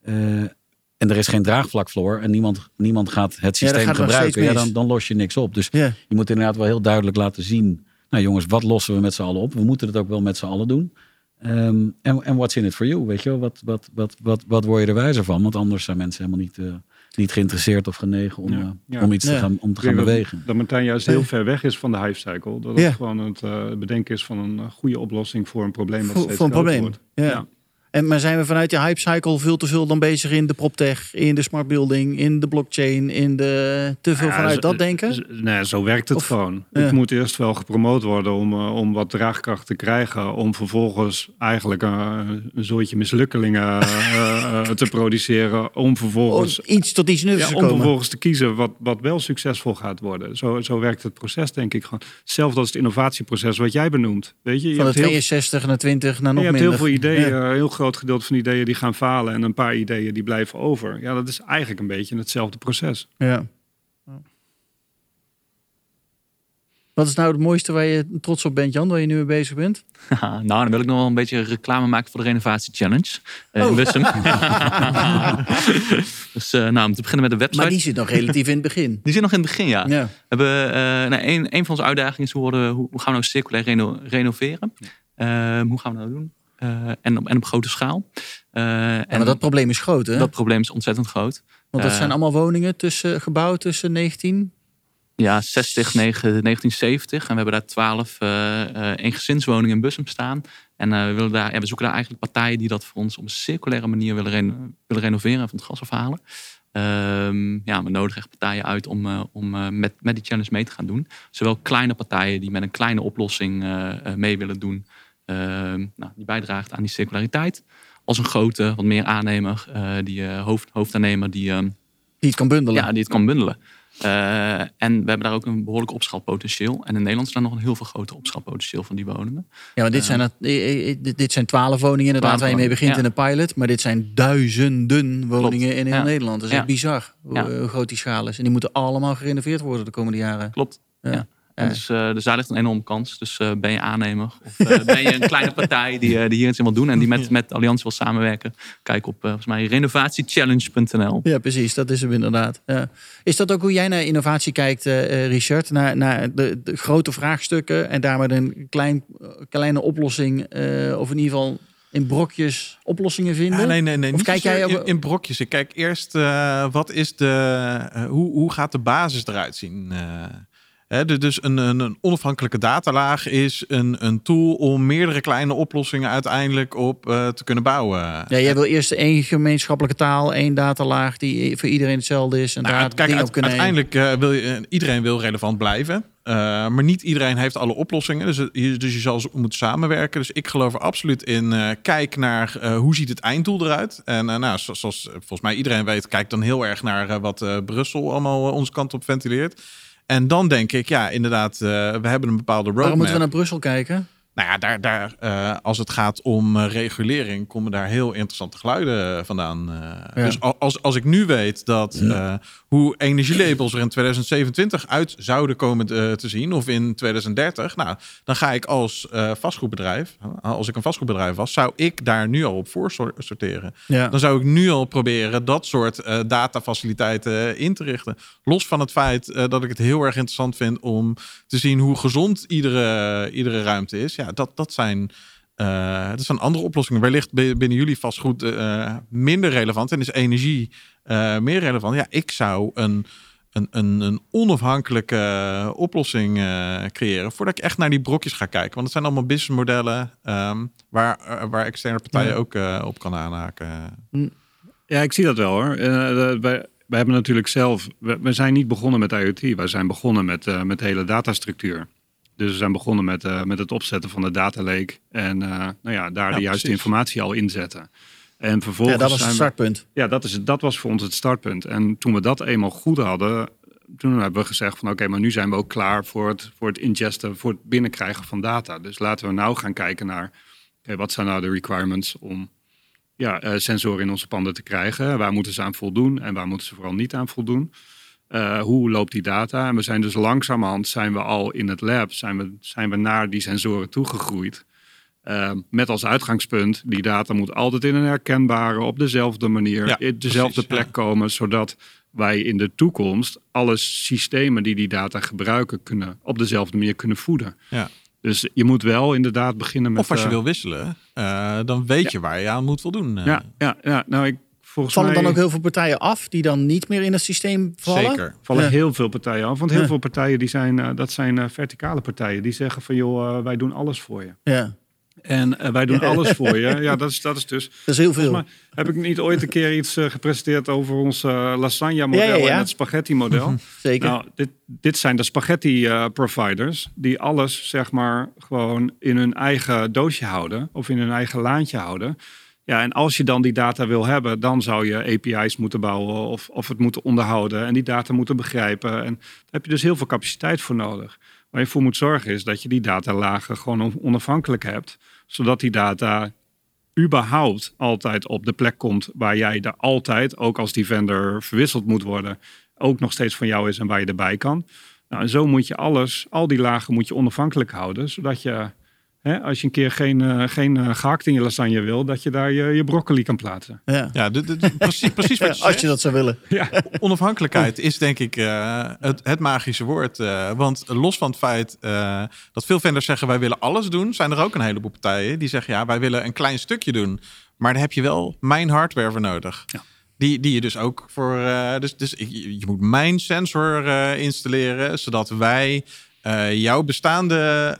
eh, en er is geen draagvlak voor en niemand, niemand gaat het systeem gaat het gebruiken, ja, dan, dan los je niks op. Dus ja. je moet inderdaad wel heel duidelijk laten zien. Nou jongens, wat lossen we met z'n allen op? We moeten het ook wel met z'n allen doen. Ehm, En en what's in it for you? Weet je wel? Wat, wat, wat, wat, wat word je er wijzer van? Want anders zijn mensen helemaal niet, eh, niet geïnteresseerd of genegen om, Ja, eh, ja. om iets Ja. te gaan, om te gaan bewegen. Dat Martijn juist heel ver weg is van de hype cycle. Dat het Ja. gewoon het eh, bedenken is van een goede oplossing voor een probleem dat Voor, steeds voor een probleem. wordt. Ja. En, maar zijn we vanuit die hype cycle veel te veel dan bezig in de proptech, in de smart building, in de blockchain, in de te veel Ja, vanuit dat denken? Nee, zo werkt het Of- gewoon. ja. Het moet eerst wel gepromoot worden om, eh, om wat draagkracht te krijgen. Om vervolgens eigenlijk eh, een soortje mislukkelingen eh, te produceren. Om Om vervolgens, iets tot iets nuttigs ja, te om komen. vervolgens te kiezen wat, wat wel succesvol gaat worden. Zo, zo werkt het proces, denk ik gewoon. Hetzelfde als het innovatieproces wat jij benoemt. Weet je, je Van de hebt heel 62 naar 20 naar nog je hebt minder. heel veel ideeën, heel groot gedeelte van ideeën die gaan falen en een paar ideeën die blijven over. Ja, dat is eigenlijk een beetje hetzelfde proces. Ja. Wat is nou het mooiste waar je trots op bent, Jan, waar je nu mee bezig bent? nou, dan wil ik nog wel een beetje reclame maken voor de Renovatie Challenge Oh. in Bussum. dus eh, nou, om te beginnen met de website. Maar die zit nog relatief in het begin. Die zit nog in het begin, ja. Ja. We hebben, eh nou, een, een van onze uitdagingen is hoe, worden, we- hoe, hoe gaan we nou circulair reno- renoveren? Hoe gaan we dat doen? Eh, en, op, en op grote schaal. Eh, Ja, en dat probleem is groot, hè? dat probleem is ontzettend groot. Want dat eh, zijn allemaal woningen tussen, gebouwd tussen 19... Ja, 60, 9, 1970. En we hebben daar 12 eh eh eengezinswoningen in Bussum staan. En we, willen daar, ja, we zoeken daar eigenlijk partijen die dat voor ons op een circulaire manier willen, reno- willen renoveren en van het gas afhalen. Ehm, ja, we nodigen echt partijen uit om, om met, met die challenge mee te gaan doen. Zowel kleine partijen die met een kleine oplossing mee willen doen, nou, die bijdraagt aan die circulariteit. Als een grote, wat meer aannemer, eh, die eh, hoofd, hoofdaannemer, die, ehm, Die het kan bundelen. ja, die het kan bundelen. Eh, en we hebben daar ook een behoorlijk opschaalpotentieel. En in Nederland is daar nog een heel veel groter opschaalpotentieel van die woningen. Ja, maar dit, zijn, dat- dit- zijn twaalf woningen inderdaad 12 waar je mee begint in een pilot. Maar dit zijn duizenden woningen in heel Ja. Nederland. Dat is Ja. echt bizar hoe, hoe groot die schaal is. En die moeten allemaal gerenoveerd worden de komende jaren. Klopt. Ja. Ja. Dus, eh, dus daar ligt een enorme kans. Dus eh, ben je aannemer of eh, ben je een kleine partij die, eh, die hier iets in wil doen en die met, met Allianz wil samenwerken. Kijk op eh, volgens mij renovatiechallenge.nl. Ja, precies. Dat is hem inderdaad. Ja. Is dat ook hoe jij naar innovatie kijkt, eh, eh, Richard? Naar, naar de, de grote vraagstukken en daar met een klein, kleine oplossing, eh, of in ieder geval in brokjes oplossingen vinden? Ja, nee, nee, nee. Of kijk jij in, in brokjes? Ik kijk eerst, eh, wat is de, hoe, hoe gaat de basis eruit zien? Eh, dus een, een, een onafhankelijke datalaag is een, een tool om meerdere kleine oplossingen uiteindelijk op eh, te kunnen bouwen. Ja, jij wil eerst één gemeenschappelijke taal, één datalaag die voor iedereen hetzelfde is. En Nou, daar kijk, dingen uit- op kunnen uiteindelijk eh, wil je, eh, iedereen wil relevant blijven. Maar niet iedereen heeft alle oplossingen. Dus, dus je zal moeten samenwerken. Dus ik geloof er absoluut in. kijk naar hoe ziet het einddoel eruit. En nou, zo- zoals eh, volgens mij iedereen weet, kijk dan heel erg naar wat Brussel allemaal onze kant op ventileert. En dan denk ik, ja, inderdaad, eh, we hebben een bepaalde roadmap. Waarom moeten we naar Brussel kijken? Nou ja, daar, daar, eh, als het gaat om eh, regulering, komen daar heel interessante geluiden eh, vandaan. eh. Ja. Dus al- als, als ik nu weet dat eh, hoe energielabels er in 2027 uit zouden komen te, te zien, of in 2030, nou, dan ga ik als eh, vastgoedbedrijf, als ik een vastgoedbedrijf was, zou ik daar nu al op voor sor- sorteren. Ja. Dan zou ik nu al proberen dat soort eh, datafaciliteiten in te richten. Los van het feit eh, dat ik het heel erg interessant vind om te zien hoe gezond iedere, iedere ruimte is. Ja, dat, dat zijn. eh, dat zijn andere oplossingen. Wellicht bi- binnen jullie vastgoed eh minder relevant en is energie eh, meer relevant. Ja, ik zou een, een, een, een onafhankelijke oplossing creëren voordat ik echt naar die brokjes ga kijken. Want het zijn allemaal businessmodellen ehm, waar, waar externe partijen Ja. ook op kan aanhaken. Ja, ik zie dat wel hoor. Wij, wij hebben natuurlijk zelf, we, we zijn niet begonnen met IoT. Wij zijn begonnen met, met de hele datastructuur. Dus we zijn begonnen met, eh, met het opzetten van de data lake. En eh, nou ja, daar Ja, de juiste informatie al inzetten. En vervolgens Ja, dat was het we- startpunt. ja, dat, is, dat was voor ons het startpunt. En toen we dat eenmaal goed hadden, toen hebben we gezegd van oké, maar nu zijn we ook klaar voor het, voor het ingesten, voor het binnenkrijgen van data. Dus laten we nou gaan kijken naar, oké, wat zijn nou de requirements om ja, eh, sensoren in onze panden te krijgen? Waar moeten ze aan voldoen en waar moeten ze vooral niet aan voldoen? Eh, hoe loopt die data? En we zijn dus langzamerhand, zijn we al in het lab, zijn we, zijn we naar die sensoren toegegroeid. Eh, met als uitgangspunt, die data moet altijd in een herkenbare, op dezelfde manier, Ja, in dezelfde precies, plek ja. komen, zodat wij in de toekomst alle systemen die die data gebruiken, kunnen, op dezelfde manier kunnen voeden. Ja. Dus je moet wel inderdaad beginnen met... Of als je eh, wil wisselen, dan weet je waar je aan moet voldoen. Ja, ja, ja, nou ik volgens Vallen mij dan ook heel veel partijen af die dan niet meer in het systeem vallen? Zeker. vallen Ja. heel veel partijen af. Want heel Ja. veel partijen die zijn, eh, dat zijn eh, verticale partijen. Die zeggen van joh, eh, wij doen alles voor je. Ja. En wij doen alles voor je. Ja, dat is, dat is dus. Dat is heel veel. Heb ik niet ooit een keer iets gepresenteerd over ons lasagne-model Ja, ja, ja. en het spaghetti-model. Zeker. Nou, dit, dit zijn de spaghetti-providers die alles, zeg maar, gewoon in hun eigen doosje houden of in hun eigen laantje houden. Ja, en als je dan die data wil hebben, dan zou je API's moeten bouwen of, of het moeten onderhouden en die data moeten begrijpen. En daar heb je dus heel veel capaciteit voor nodig. Waar je voor moet zorgen is dat je die datalagen gewoon on- onafhankelijk hebt, zodat die data überhaupt altijd op de plek komt waar jij er altijd, ook als die vendor verwisseld moet worden, ook nog steeds van jou is en waar je erbij kan. Nou, en zo moet je alles, al die lagen moet je onafhankelijk houden, zodat je, hè, als je een keer geen, eh, geen eh, gehakt in je lasagne wil, dat je daar je, je broccoli kan plaatsen. ja. Ja, precies, precies wat je Ja, als zegt. je dat zou willen. Onafhankelijkheid is denk ik eh, het, het magische woord. eh, want los van het feit eh, dat veel vendors zeggen wij willen alles doen, zijn er ook een heleboel partijen die zeggen ja wij willen een klein stukje doen. Maar daar heb je wel mijn hardware voor nodig. Ja. Die, die je dus ook voor. eh, dus dus je, je moet mijn sensor eh, installeren, zodat wij eh, jouw bestaande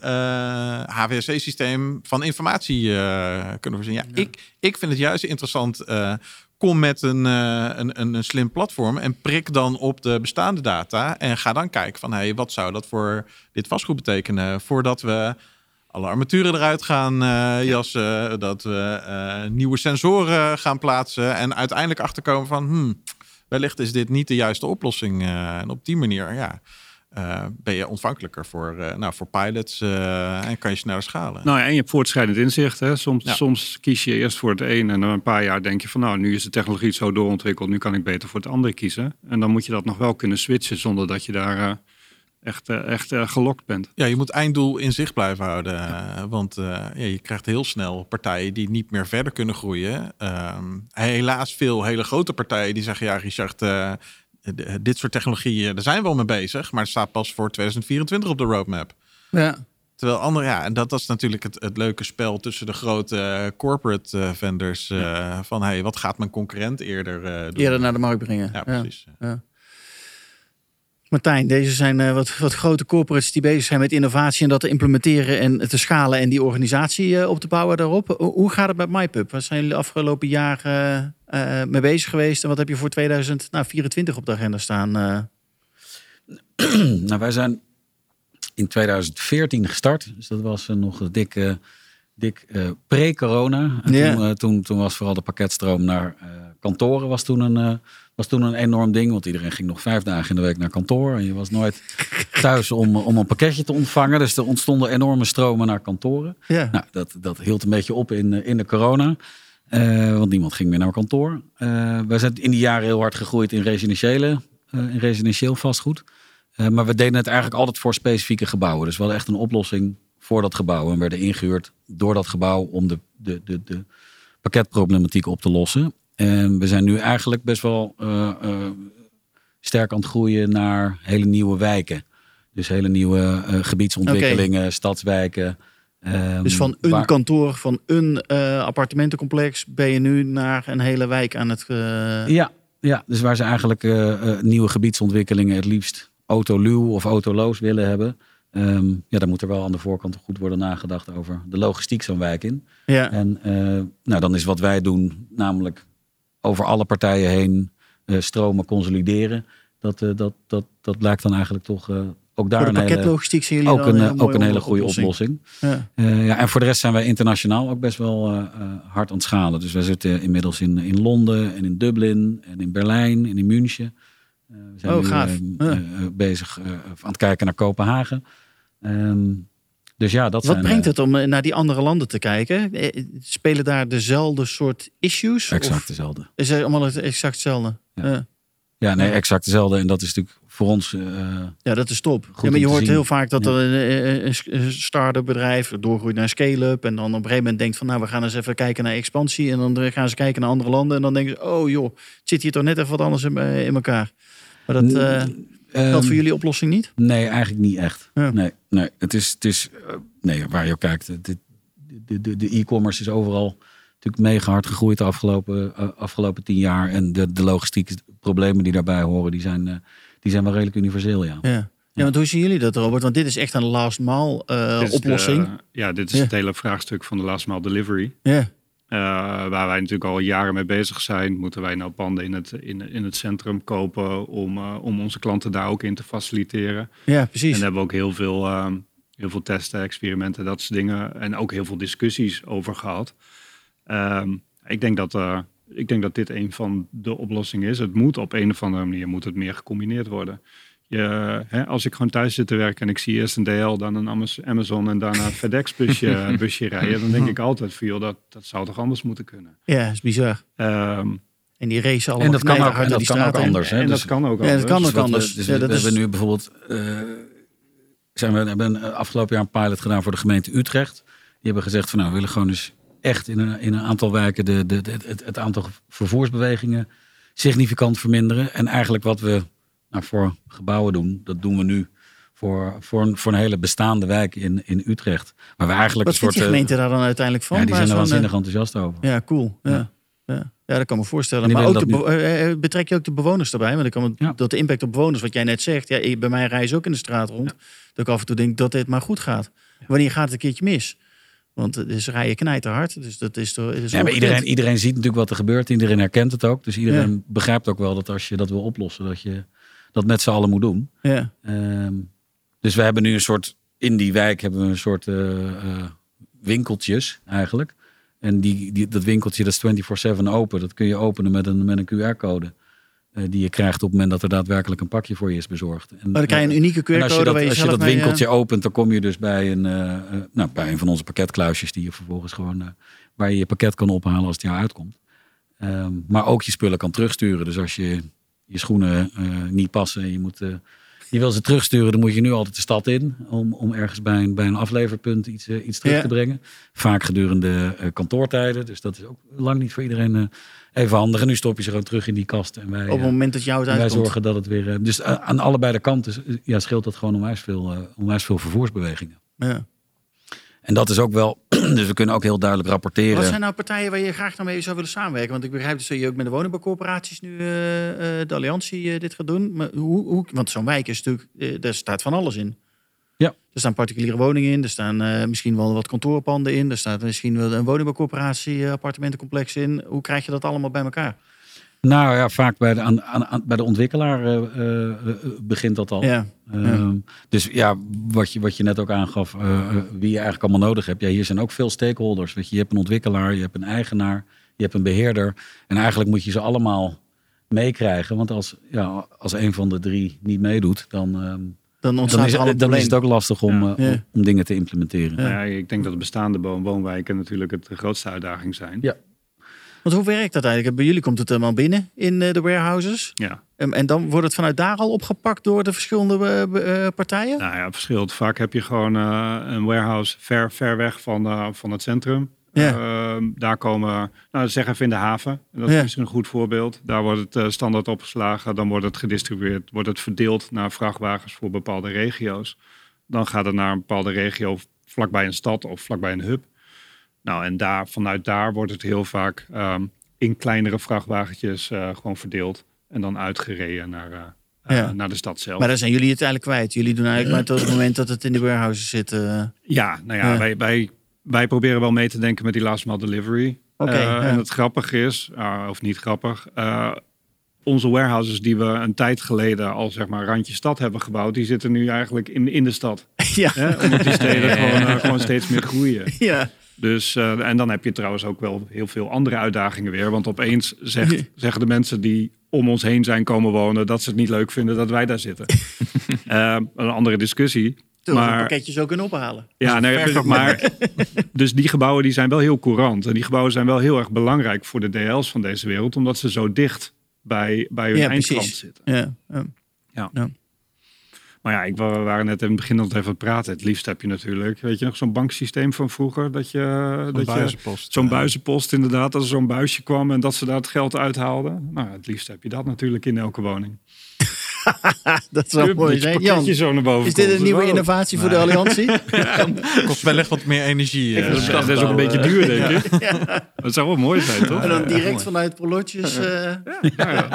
HVAC-systeem van informatie eh, kunnen voorzien. Ja, Ik, ik vind het juist interessant. eh, kom met een, eh, een, een, een slim platform en prik dan op de bestaande data. En ga dan kijken van hey, wat zou dat voor dit vastgoed betekenen voordat we alle armaturen eruit gaan eh, jassen, dat we eh, nieuwe sensoren gaan plaatsen en uiteindelijk achterkomen van hmm, wellicht is dit niet de juiste oplossing. eh, en op die manier, ja. Eh, ben je ontvankelijker voor, eh, nou, voor pilots eh, en kan je sneller schalen. Nou ja, en je hebt voortschrijdend inzicht. Hè. Soms, Ja. soms kies je eerst voor het een en na een paar jaar denk je van nou, nu is de technologie zo doorontwikkeld, nu kan ik beter voor het andere kiezen. En dan moet je dat nog wel kunnen switchen zonder dat je daar echt, echt gelokt bent. Ja, je moet einddoel in zicht blijven houden. Want ja, je krijgt heel snel partijen die niet meer verder kunnen groeien. Ehm, helaas veel hele grote partijen die zeggen... ja, Richard, dit soort technologieën, daar zijn we al mee bezig... maar het staat pas voor 2024 op de roadmap. Ja. Terwijl andere, ja, en dat, dat is natuurlijk het, het leuke spel tussen de grote eh, corporate eh, vendors. eh, Van hey, wat gaat mijn concurrent eerder eh, doen? Eerder naar de markt brengen. Ja, precies. Martijn, deze zijn eh, wat, wat grote corporates die bezig zijn met innovatie en dat te implementeren en te schalen en die organisatie eh, op te bouwen daarop. Hoe- Hoe gaat het met MyPub? Waar zijn jullie de afgelopen jaren eh, mee bezig geweest en wat heb je voor 2024 op de agenda staan? eh? Nou, wij zijn in 2014 gestart. Dus dat was eh, nog dik, eh, dik pre-corona. Toen, toen, toen was vooral de pakketstroom naar eh, kantoren was toen, een, was toen een enorm ding. Want iedereen ging nog vijf dagen in de week naar kantoor. En je was nooit thuis om, om een pakketje te ontvangen. Dus er ontstonden enorme stromen naar kantoren. Nou, dat, dat hield een beetje op in, in de corona. Eh, want niemand ging meer naar kantoor. Eh wij zijn in die jaren heel hard gegroeid in residentiële, eh, in residentieel vastgoed. Maar we deden het eigenlijk altijd voor specifieke gebouwen. Dus we hadden echt een oplossing voor dat gebouw. En werden ingehuurd door dat gebouw om de, de, de, de pakketproblematiek op te lossen. En we zijn nu eigenlijk best wel sterk aan het groeien naar hele nieuwe wijken. Dus hele nieuwe gebiedsontwikkelingen, stadswijken. Ehm, Dus van een waar- kantoor, van een eh, appartementencomplex ben je nu naar een hele wijk aan het... eh, Ja, ja, dus waar ze eigenlijk eh, nieuwe gebiedsontwikkelingen het liefst autoluw of autoloos willen hebben. Ehm, ja, dan moet er wel aan de voorkant goed worden nagedacht over de logistiek zo'n wijk in. ja. En nou, dan is wat wij doen, namelijk over alle partijen heen stromen consolideren. Dat, dat, dat, dat blijkt dan eigenlijk toch ook daar Voor de een hele, pakketlogistiek zien jullie ook een, eh, ook een hele goede oplossing. Ja. Eh, ja, en voor de rest zijn wij internationaal ook best wel eh, eh, hard aan het schalen. Dus wij zitten inmiddels in, in Londen en in Dublin en in Berlijn en in München. Eh, we zijn Oh, nu gaaf. eh, Ja. eh, bezig eh, aan het kijken naar Kopenhagen. Ehm, dus ja, dat Wat zijn, brengt eh, het om eh, naar die andere landen te kijken? Eh, Spelen daar dezelfde soort issues? exact Of dezelfde. is het allemaal exact hetzelfde? Ja. Ja. Nee, exact dezelfde. En dat is natuurlijk voor ons... eh, Ja, dat is top. Goed Ja, maar je hoort zien. heel vaak dat Ja. er een, een, start-up bedrijf doorgroeit naar scale-up. En dan op een gegeven moment denkt van nou, we gaan eens even kijken naar expansie. En dan gaan ze kijken naar andere landen. En dan denken ze, oh joh, het zit hier toch net even wat anders in, eh, in elkaar. Maar dat eh ehm, geldt voor jullie oplossing niet? Nee, eigenlijk niet echt. Ja. Nee, nee, het is, het is eh, nee, waar je ook kijkt. De, de, de, de e-commerce is overal natuurlijk mega hard gegroeid de afgelopen, eh, afgelopen tien jaar. En de, de logistieke problemen die daarbij horen, die zijn, eh, die zijn wel redelijk universeel, ja. Ja. Ja, want hoe zien jullie dat, Robert? Want dit is echt een last mile eh, de- oplossing. ja, dit is Ja. het hele vraagstuk van de last mile delivery. Ja, Eh, waar wij natuurlijk al jaren mee bezig zijn. Moeten wij nou panden in het, in, in het centrum kopen om, om onze klanten daar ook in te faciliteren. ja, En precies. daar hebben we ook heel veel, ehm, heel veel testen, experimenten, dat soort dingen. En ook heel veel discussies over gehad. Ehm, ik, denk dat, eh, ik denk dat dit een van de oplossingen is. Het moet op een of andere manier moet het meer gecombineerd worden. Je, hè, als ik gewoon thuis zit te werken en ik zie eerst een DL, dan een Amaz- Amazon en daarna een FedEx busje, busje rijden, dan denk ik altijd van joh, dat, dat zou toch anders moeten kunnen. Ja, is bizar. Ehm, En die race allemaal En dat kan ook, en dat kan ook anders. Hè? en Dus- dat kan ook Ja, dat anders. kan Dus ook anders. dus Ja, we, dat we is- hebben nu bijvoorbeeld. eh, zijn we hebben afgelopen jaar een pilot gedaan voor de gemeente Utrecht. Die hebben gezegd van nou, we willen gewoon dus echt in een, in een aantal wijken de, de, de- het, het aantal vervoersbewegingen significant verminderen. En eigenlijk wat we nou, voor gebouwen doen, dat doen we nu voor, voor, een, voor een hele bestaande wijk in, in Utrecht. Maar we eigenlijk Wat een soort. die eh, gemeente daar dan uiteindelijk van? ja, die zijn er zo'n, eh, waanzinnig enthousiast over. Ja, cool. Ja. Ja. Ja. Ja. dat kan me voorstellen. Maar ook de, be- eh, betrek je ook de bewoners daarbij? Want ik kan me, Ja. dat de impact op bewoners, wat jij net zegt, ja, bij mij reizen ook in de straat rond. Dat ik af en toe denk dat dit maar goed gaat. Wanneer gaat het een keertje mis? Want het is rijden knijterhard. Dus dat is toch. Is Ja, maar iedereen, iedereen ziet natuurlijk wat er gebeurt. Iedereen herkent het ook. Dus iedereen begrijpt ook wel dat als je dat wil oplossen, dat je dat met z'n allen moet doen. Ja. Ehm, dus we hebben nu een soort, in die wijk hebben we een soort eh, eh, winkeltjes eigenlijk. En die, die, dat winkeltje dat is 24-7 open. Dat kun je openen met een, met een QR-code. Eh, die je krijgt op het moment dat er daadwerkelijk een pakje voor je is bezorgd. En, Maar dan krijg je een unieke en als je QR-code dat, als je dat mee, eh, winkeltje opent, dan kom je dus bij een, eh, eh, nou, bij een van onze pakketkluisjes die je vervolgens gewoon, eh, waar je je pakket kan ophalen als het jou uitkomt. Ehm, maar ook je spullen kan terugsturen. Dus als je je schoenen eh, niet passen en je, moet, eh, je wil ze terugsturen, dan moet je nu altijd de stad in om, om ergens bij een, bij een afleverpunt iets, eh, iets terug Ja. te brengen. Vaak gedurende eh, kantoortijden. Dus dat is ook lang niet voor iedereen eh, even handig. En nu stop je ze gewoon terug in die kast. En wij, op het moment dat jou het en wij uitkomt. zorgen dat het weer. Dus aan allebei de kanten ja, scheelt dat gewoon onwijs veel, onwijs veel vervoersbewegingen. Ja. En dat is ook wel. Dus we kunnen ook heel duidelijk rapporteren. Wat zijn nou partijen waar je graag dan mee zou willen samenwerken? Want ik begrijp dus dat je ook met de woningbouwcorporaties nu eh, eh, de alliantie eh, dit gaat doen. Maar hoe, hoe, want zo'n wijk is natuurlijk, eh, daar staat van alles in. Ja. Er staan particuliere woningen in, er staan misschien wel wat kantoorpanden in, er staat misschien wel een woningbouwcorporatie, appartementencomplex in. Hoe krijg je dat allemaal bij elkaar? Nou ja, vaak bij de, aan, aan, bij de ontwikkelaar eh, eh, eh, begint dat al. Ja, Ehm, Dus ja, wat je, wat je net ook aangaf, wie je eigenlijk allemaal nodig hebt. Ja, hier zijn ook veel stakeholders. Weet je, je hebt een ontwikkelaar, je hebt een eigenaar, je hebt een beheerder. En eigenlijk moet je ze allemaal meekrijgen. Want als, ja, als een van de drie niet meedoet, dan, ehm, dan dan, ontstaat is, er al een het, dan is het ook lastig om, Ja. Ja. om, om dingen te implementeren. Ja, ik denk dat de bestaande woon- woonwijken natuurlijk het de grootste uitdaging zijn. Ja. Want hoe werkt dat eigenlijk? Bij jullie komt het helemaal binnen in eh, de warehouses. Ja. En, en dan wordt het vanuit daar al opgepakt door de verschillende eh, eh, partijen? Nou ja, verschilt. Vaak heb je gewoon een warehouse ver, ver weg van, van het centrum. Ja. Ehm, daar komen, nou zeg even in de haven. Dat is Ja. misschien een goed voorbeeld. Daar wordt het standaard opgeslagen. Dan wordt het gedistribueerd, wordt het verdeeld naar vrachtwagens voor bepaalde regio's. Dan gaat het naar een bepaalde regio vlakbij een stad of vlakbij een hub. Nou, en daar, vanuit daar wordt het heel vaak ehm, in kleinere vrachtwagentjes eh, gewoon verdeeld. En dan uitgereden naar, eh, eh, Ja. naar de stad zelf. Maar dan zijn jullie het eigenlijk kwijt. Jullie doen eigenlijk maar tot het moment dat het in de warehouses zit. Ja, nou ja, Ja. Wij, wij, wij proberen wel mee te denken met die last mile delivery. Oké, ja. En het grappige is, of niet grappig, onze warehouses die we een tijd geleden al zeg maar randje stad hebben gebouwd, die zitten nu eigenlijk in, in de stad. ja. Hè? Omdat die steden gewoon, gewoon steeds meer groeien. ja. Dus, uh, en dan heb je trouwens ook wel heel veel andere uitdagingen weer. Want opeens zegt, zeggen de mensen die om ons heen zijn komen wonen, dat ze het niet leuk vinden dat wij daar zitten. uh, een andere discussie. Toen we maar, pakketjes ook kunnen ophalen. Ja, nee, maar dus die gebouwen die zijn wel heel courant. En die gebouwen zijn wel heel erg belangrijk voor de DL's van deze wereld, omdat ze zo dicht bij, bij hun Ja, eindklant precies. zitten. Ja. Maar ja, ik, we waren net in het begin al even aan het praten. Het liefst heb je natuurlijk, weet je nog, zo'n banksysteem van vroeger. Dat je, dat je buizenpost. zo'n Ja. buizenpost inderdaad, als er zo'n buisje kwam en dat ze daar het geld uithaalden. Nou, het liefst heb je dat natuurlijk in elke woning. dat zou mooi zijn. Jan, zo naar boven is dit komt. een nieuwe innovatie voor de Alliantie? Kost wellicht wat meer energie. Ik eh, het is ook een beetje duur, denk ik. Dat zou wel mooi zijn, toch? En dan direct vanuit Prolotjes. eh, Ja, ja.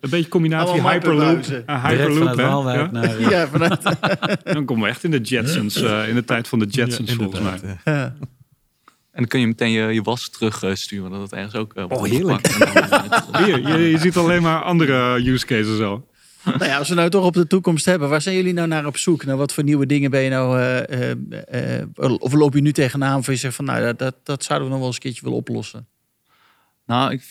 Een beetje combinatie Allemaal Hyperloop. Ah, Direct Hyperloop, vanuit hè? Waalwijk Ja? naar... eh, ja, vanuit. Dan komen we echt in de Jetsons, in de tijd van de Jetsons, ja, volgens mij. En dan kun je meteen je, je was terugsturen. Dat het ergens ook Oh, heerlijk. dan, Hier, je, je ziet alleen maar andere use cases al. Nou als we nou toch op de toekomst hebben, waar zijn jullie nou naar op zoek? Nou, wat voor nieuwe dingen ben je nou, eh, eh, eh, of loop je nu tegenaan of je zegt van, nou, dat, dat, dat zouden we nog wel eens een keertje willen oplossen? Nou, ik,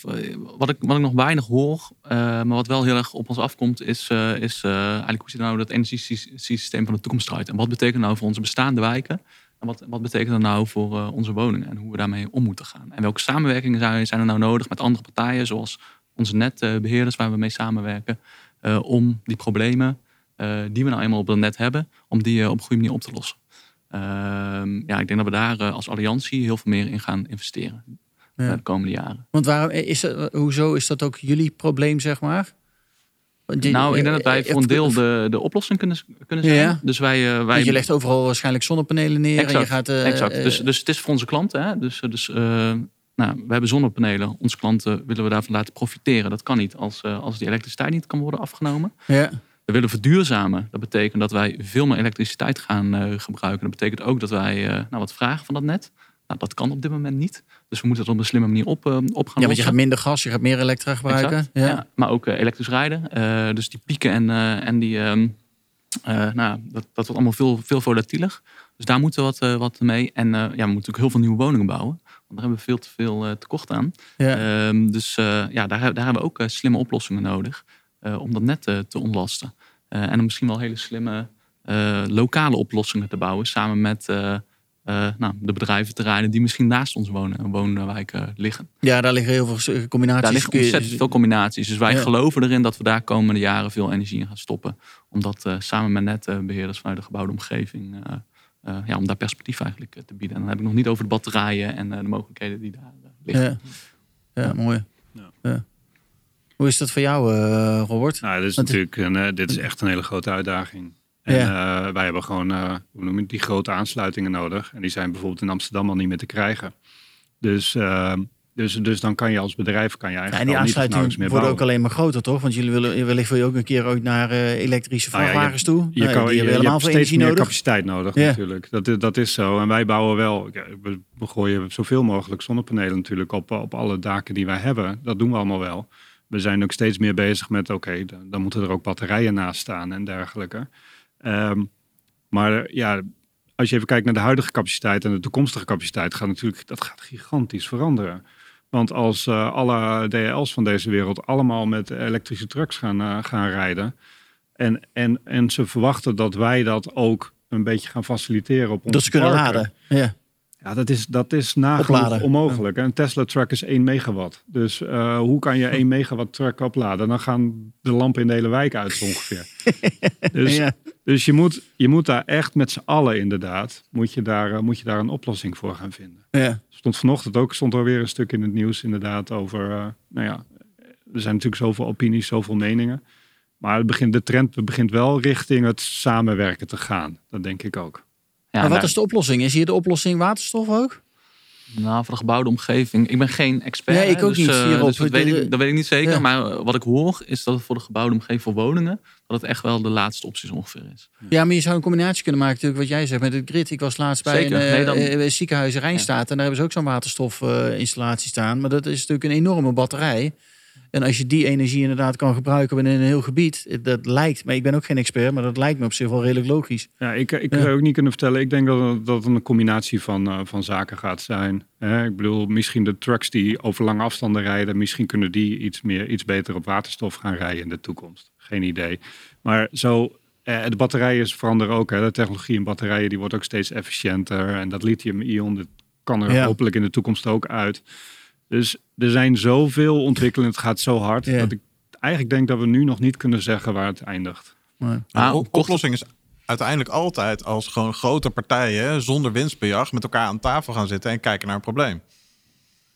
wat, ik, wat ik nog weinig hoor, maar wat wel heel erg op ons afkomt, is, is eigenlijk hoe ziet nou dat energiesysteem van de toekomst eruit? En wat betekent nou voor onze bestaande wijken? En wat, wat betekent dat nou voor onze woningen en hoe we daarmee om moeten gaan? En welke samenwerkingen zijn, zijn er nou nodig met andere partijen, zoals onze netbeheerders waar we mee samenwerken, eh, om die problemen eh, die we nou eenmaal op het net hebben, om die eh, op een goede manier op te lossen? Ehm, ja, ik denk dat we daar als alliantie heel veel meer in gaan investeren Ja. de komende jaren. Want waarom is dat, hoezo is dat ook jullie probleem, zeg maar? Nou, ik denk dat wij voor een deel de, de oplossing kunnen, kunnen zijn. Ja. Dus wij, wij je legt overal waarschijnlijk zonnepanelen neer. en je gaat, eh, exact. Dus, dus het is voor onze klanten. Hè? Dus, dus nou, we hebben zonnepanelen. Onze klanten willen we daarvan laten profiteren. Dat kan niet als, eh, als die elektriciteit niet kan worden afgenomen. ja. We willen verduurzamen. Dat betekent dat wij veel meer elektriciteit gaan eh, gebruiken. Dat betekent ook dat wij eh, nou, wat vragen van dat net. Nou, dat kan op dit moment niet. Dus we moeten het op een slimme manier op, op gaan ja, want je gaat minder gas, je gaat meer elektra gebruiken. Ja. ja. maar ook elektrisch rijden. Dus die pieken en, en die, ehm, eh, nou, dat, dat wordt allemaal veel, veel volatieler. Dus daar moeten we wat, wat mee. En ja, we moeten natuurlijk heel veel nieuwe woningen bouwen. Daar hebben we veel te veel eh, tekort aan. Ja. Ehm, dus eh, ja, daar, daar hebben we ook eh, slimme oplossingen nodig. om dat net te ontlasten. En dan misschien wel hele slimme lokale oplossingen te bouwen. Samen met eh, nou, de bedrijventerreinen die misschien naast onze wonen, woonwijken liggen. ja, daar liggen heel veel combinaties. Daar liggen ontzettend veel combinaties. Dus wij Ja. geloven erin dat we daar komende jaren veel energie in gaan stoppen. Om dat samen met netbeheerders vanuit de gebouwde omgeving, eh, eh, ja, om daar perspectief eigenlijk eh, te bieden. En dan heb ik nog niet over de batterijen en eh, de mogelijkheden die daar liggen. Ja, ja mooi. Ja. Ja. Hoe is dat voor jou, eh Robert? Nou, dit is Want- natuurlijk een, eh, dit is echt een hele grote uitdaging. En eh, wij hebben gewoon, eh, hoe noem je het, die grote aansluitingen nodig. En die zijn bijvoorbeeld in Amsterdam al niet meer te krijgen. Dus, eh, dus, dus dan kan je als bedrijf kan je Ja, eigenlijk en die meer worden ook alleen maar groter, toch? Want jullie willen, wellicht wil je ook een keer ook naar eh, elektrische Nou ja, je- vrachtwagens toe. Je, Nou, kan, die je, hebben je helemaal hebt veel steeds meer nodig. capaciteit nodig Ja. natuurlijk. Dat, is- dat is zo. En wij bouwen wel, we gooien zoveel mogelijk zonnepanelen natuurlijk op, op alle daken die wij hebben. Dat doen we allemaal wel. We zijn ook steeds meer bezig met, oké, dan, dan moeten er ook batterijen naast staan en dergelijke. Ehm, maar ja, als je even kijkt naar de huidige capaciteit en de toekomstige capaciteit, gaat natuurlijk, dat gaat gigantisch veranderen. Want als eh, alle DL's van deze wereld allemaal met elektrische trucks gaan, eh, gaan rijden. En, en, en ze verwachten dat wij dat ook een beetje gaan faciliteren op onze Dat ze kunnen parken. laden. Ja. Ja, dat is, dat is nagenoeg onmogelijk. Een Tesla truck is 1 megawatt. Dus eh, hoe kan je 1 megawatt truck opladen? Dan gaan de lampen in de hele wijk uit ongeveer. dus Ja. Dus je, moet, je moet daar echt met z'n allen inderdaad, moet je, daar, eh, moet je daar een oplossing voor gaan vinden. Ja. Stond vanochtend ook, stond er weer een stuk in het nieuws inderdaad over, eh, nou ja, er zijn natuurlijk zoveel opinies, zoveel meningen. Maar het begint, de trend begint wel richting het samenwerken te gaan. Dat denk ik ook. Ja, maar wat daar- is de oplossing? Is hier de oplossing waterstof ook? Nou, voor de gebouwde omgeving. Ik ben geen expert. Nee, ik ook niet eh, hierop. Dus dat, weet ik, dat weet ik niet zeker. Ja. Maar wat ik hoor is dat het voor de gebouwde omgeving voor woningen... dat het echt wel de laatste optie ongeveer is. Ja, maar je zou een combinatie kunnen maken, natuurlijk, wat jij zegt met het grid. Ik was laatst bij Zeker. een eh, Nee, dan- eh, ziekenhuis in Rijnstaat en daar hebben ze ook zo'n waterstofinstallatie staan. Maar dat is natuurlijk een enorme batterij. En als je die energie inderdaad kan gebruiken binnen een heel gebied, eh, dat lijkt, maar ik ben ook geen expert, maar dat lijkt me op zich wel redelijk logisch. Ja, ik, ik Ja. zou ook niet kunnen vertellen. Ik denk dat het, dat het een combinatie van, van zaken gaat zijn. Hè, ik bedoel, misschien de trucks die over lange afstanden rijden, misschien kunnen die iets, meer, iets beter op waterstof gaan rijden in de toekomst. Geen idee. Maar zo, eh, de batterijen veranderen ook. Hè. De technologie in batterijen die wordt ook steeds efficiënter. En dat lithium-ion, dat kan er Ja. hopelijk in de toekomst ook uit. Dus er zijn zoveel ontwikkelingen, het gaat zo hard, Ja. dat ik eigenlijk denk dat we nu nog niet kunnen zeggen waar het eindigt. Maar, Ah, de oplossing is uiteindelijk altijd als gewoon grote partijen zonder winstbejag met elkaar aan tafel gaan zitten en kijken naar een probleem.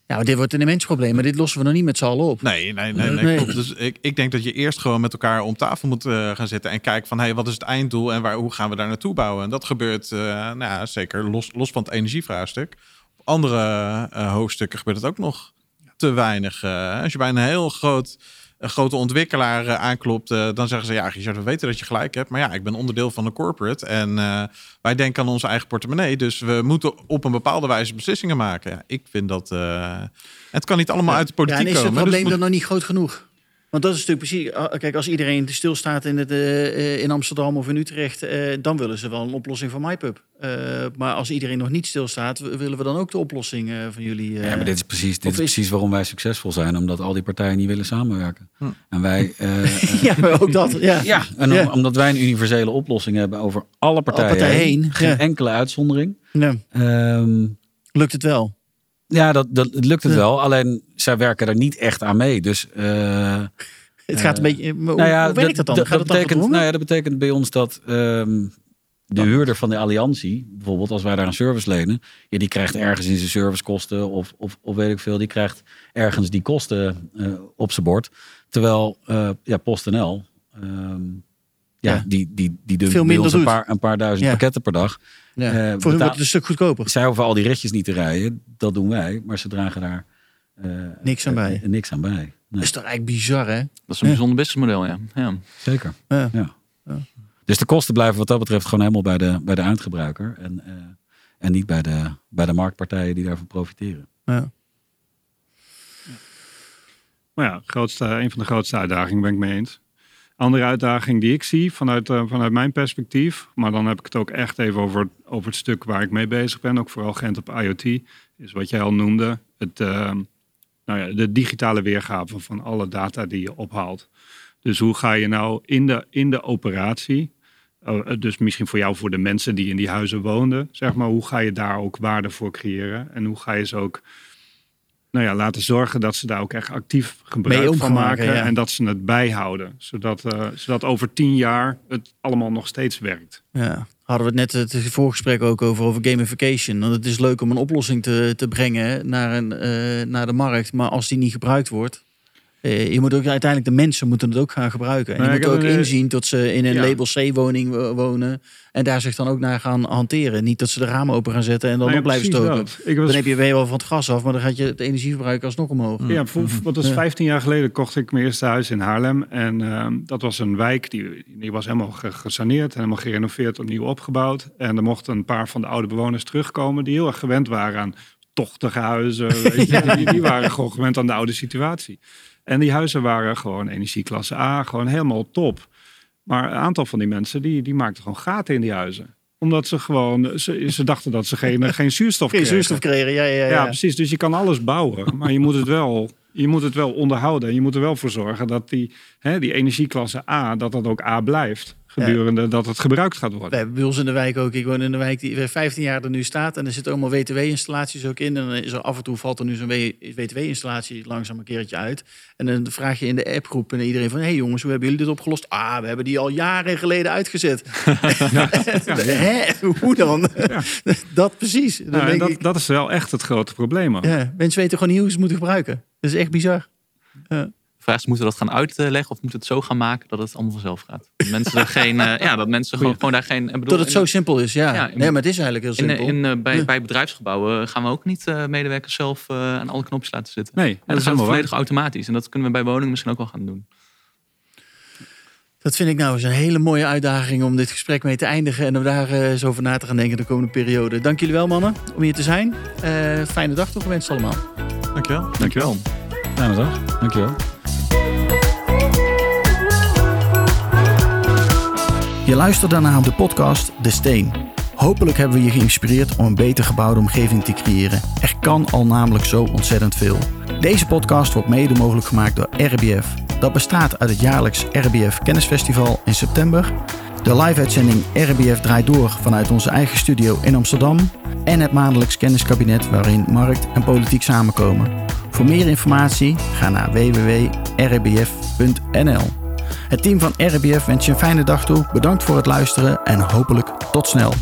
Ja, maar dit wordt een immens probleem. Maar dit lossen we nog niet met z'n allen op. Nee, nee, nee. nee, Nee. klopt. Dus ik, ik denk dat je eerst gewoon met elkaar om tafel moet eh, gaan zitten en kijken van hey, wat is het einddoel en waar, hoe gaan we daar naartoe bouwen? En dat gebeurt eh, nou ja, zeker los, los van het energievraagstuk. Op andere eh, hoofdstukken gebeurt het ook nog te weinig. Als je bij een heel groot, een grote ontwikkelaar eh, aanklopt, eh, dan zeggen ze ja, Richard, we weten dat je gelijk hebt, maar ja, ik ben onderdeel van een corporate en eh, wij denken aan onze eigen portemonnee, dus we moeten op een bepaalde wijze beslissingen maken. Ja, ik vind dat het kan niet allemaal uit de Ja, politiek en is het komen. dus probleem moet- dan nog niet groot genoeg? Want dat is natuurlijk precies... ah, Kijk, als iedereen stilstaat in, het, eh, eh, in Amsterdam of in Utrecht... eh, dan willen ze wel een oplossing van MyPub. Eh maar als iedereen nog niet stilstaat... willen we dan ook de oplossing eh, van jullie... eh, Ja, maar dit is precies, dit is is- precies waarom wij succesvol zijn. Omdat al die partijen niet willen samenwerken. Hm. En wij... eh, eh, Ja, maar ook dat. Ja, ja, en om- Ja. omdat wij een universele oplossing hebben over alle partijen, partijen heen, Geen ja. enkele uitzondering. Ja, Ehm, lukt het wel. Ja, dat, dat het lukt het Ja. wel. Alleen zij werken er niet echt aan mee. Dus eh, Het gaat een Eh, beetje... Hoe, nou ja, hoe werkt dat dan? dat- gaat dat het dan betekent, nou ja, dat betekent bij ons dat ehm, de huurder van de alliantie, bijvoorbeeld als wij daar een service lenen, ja, die krijgt ergens in zijn servicekosten of, of, of weet ik veel, die krijgt ergens die kosten eh, op zijn bord. Terwijl ja, PostNL, ehm, ja, Ja. die, die, die doen Veel minder een paar, een paar duizend Ja. pakketten per dag. ja. eh, Voor hun wordt het een stuk goedkoper. Zij hoeven al die ritjes niet te rijden, dat doen wij, maar ze dragen daar eh, Niks aan bij. eh, niks aan bij. Nee, Dat is toch eigenlijk bizar, hè? Dat is een Ja. bijzonder businessmodel, ja. ja. zeker. Ja. Ja. Dus de kosten blijven wat dat betreft gewoon helemaal bij de, bij de eindgebruiker. En, eh, en niet bij de, bij de marktpartijen die daarvan profiteren. Ja. Maar ja, grootste, een van de grootste uitdagingen ben ik mee eens. Andere uitdaging die ik zie vanuit, eh, vanuit mijn perspectief, maar dan heb ik het ook echt even over, over het stuk waar ik mee bezig ben, ook vooral Gent op IoT, is wat jij al noemde, het, eh, nou ja, de digitale weergave van alle data die je ophaalt. Dus hoe ga je nou in de, in de operatie, eh, dus misschien voor jou, voor de mensen die in die huizen woonden, zeg maar, hoe ga je daar ook waarde voor creëren en hoe ga je ze ook nou ja, laten zorgen dat ze daar ook echt actief gebruik van maken. ja. En dat ze het bijhouden. Zodat, eh, zodat over tien jaar het allemaal nog steeds werkt. Ja, hadden we het net het voorgesprek ook over, over gamification. Want het is leuk om een oplossing te, te brengen naar, een, eh, naar de markt. Maar als die niet gebruikt wordt... eh, je moet ook uiteindelijk, de mensen moeten het ook gaan gebruiken. En Nou, je moet ook een, eh, inzien dat ze in een ja. label C-woning wo- wonen. En daar zich dan ook naar gaan hanteren. Niet dat ze de ramen open gaan zetten en dan Nou op ja, blijven stoken. dat. Was, Dan heb je weer wel van het gas af, maar dan gaat je het energieverbruik alsnog omhoog. ja, wat was Ja. 15 jaar geleden kocht ik mijn eerste huis in Haarlem. En ehm, dat was een wijk, die, die was helemaal ge- gesaneerd, helemaal gerenoveerd, opnieuw opgebouwd. En er mochten een paar van de oude bewoners terugkomen die heel erg gewend waren aan tochtige huizen. Weet je. die, die waren gewoon gewend aan de oude situatie. En die huizen waren gewoon energieklasse A, gewoon helemaal top. Maar een aantal van die mensen, die, die maakten gewoon gaten in die huizen. Omdat ze gewoon, ze, ze dachten dat ze geen, geen zuurstof Geen kregen. zuurstof creëren, ja, ja, ja. Ja, precies. Dus je kan alles bouwen, maar je moet het wel, je moet het wel onderhouden. En je moet er wel voor zorgen dat die, hè, die energieklasse A, dat dat ook A blijft. Gedurende dat het gebruikt gaat We worden. hebben bij ons in de wijk ook. Ik woon in een wijk die weer 15 jaar er nu staat. En er zitten allemaal WTW-installaties ook in. En dan is er af en toe valt er nu zo'n WTW-installatie langzaam een keertje uit. En dan vraag je in de appgroep en iedereen van... hé hey jongens, hoe hebben jullie dit opgelost? Ah, we hebben die al jaren geleden uitgezet. Hè? Hoe dan? dat precies. Dan Nou, denk dat, ik, dat is wel echt het grote probleem. ook. ja, mensen weten gewoon niet hoe ze het moeten gebruiken. Dat is echt bizar. De vraag is, moeten we dat gaan uitleggen of moeten we het zo gaan maken dat het allemaal vanzelf gaat? Dat mensen er geen, eh, ja, dat mensen gewoon, gewoon daar geen. ik Bedoel, Dat het in- zo simpel is, ja. Ja, in- nee, maar het is eigenlijk heel In, simpel. in, eh, bij, Ja. bij bedrijfsgebouwen gaan we ook niet eh, medewerkers zelf eh, aan alle knopjes laten zitten. Nee, En dat is helemaal waar. volledig automatisch. En dat kunnen we bij woningen misschien ook wel gaan doen. Dat vind ik nou eens een hele mooie uitdaging om dit gesprek mee te eindigen. En om daar eh, eens over na te gaan denken de komende periode. Dank jullie wel, mannen, om hier te zijn. Eh, fijne dag toegewenst allemaal. Dankjewel. Dankjewel. Fijne dag. Dankjewel. Je luistert daarna naar de podcast De Steen. Hopelijk hebben we je geïnspireerd om een beter gebouwde omgeving te creëren. Er kan al namelijk zo ontzettend veel. Deze podcast wordt mede mogelijk gemaakt door RBF. Dat bestaat uit het jaarlijks RBF Kennisfestival in september, de live-uitzending RBF draait door vanuit onze eigen studio in Amsterdam en het maandelijks kenniskabinet waarin markt en politiek samenkomen. Voor meer informatie ga naar www.rbf.nl. Het team van RBF wens je een fijne dag toe. Bedankt voor het luisteren en hopelijk tot snel.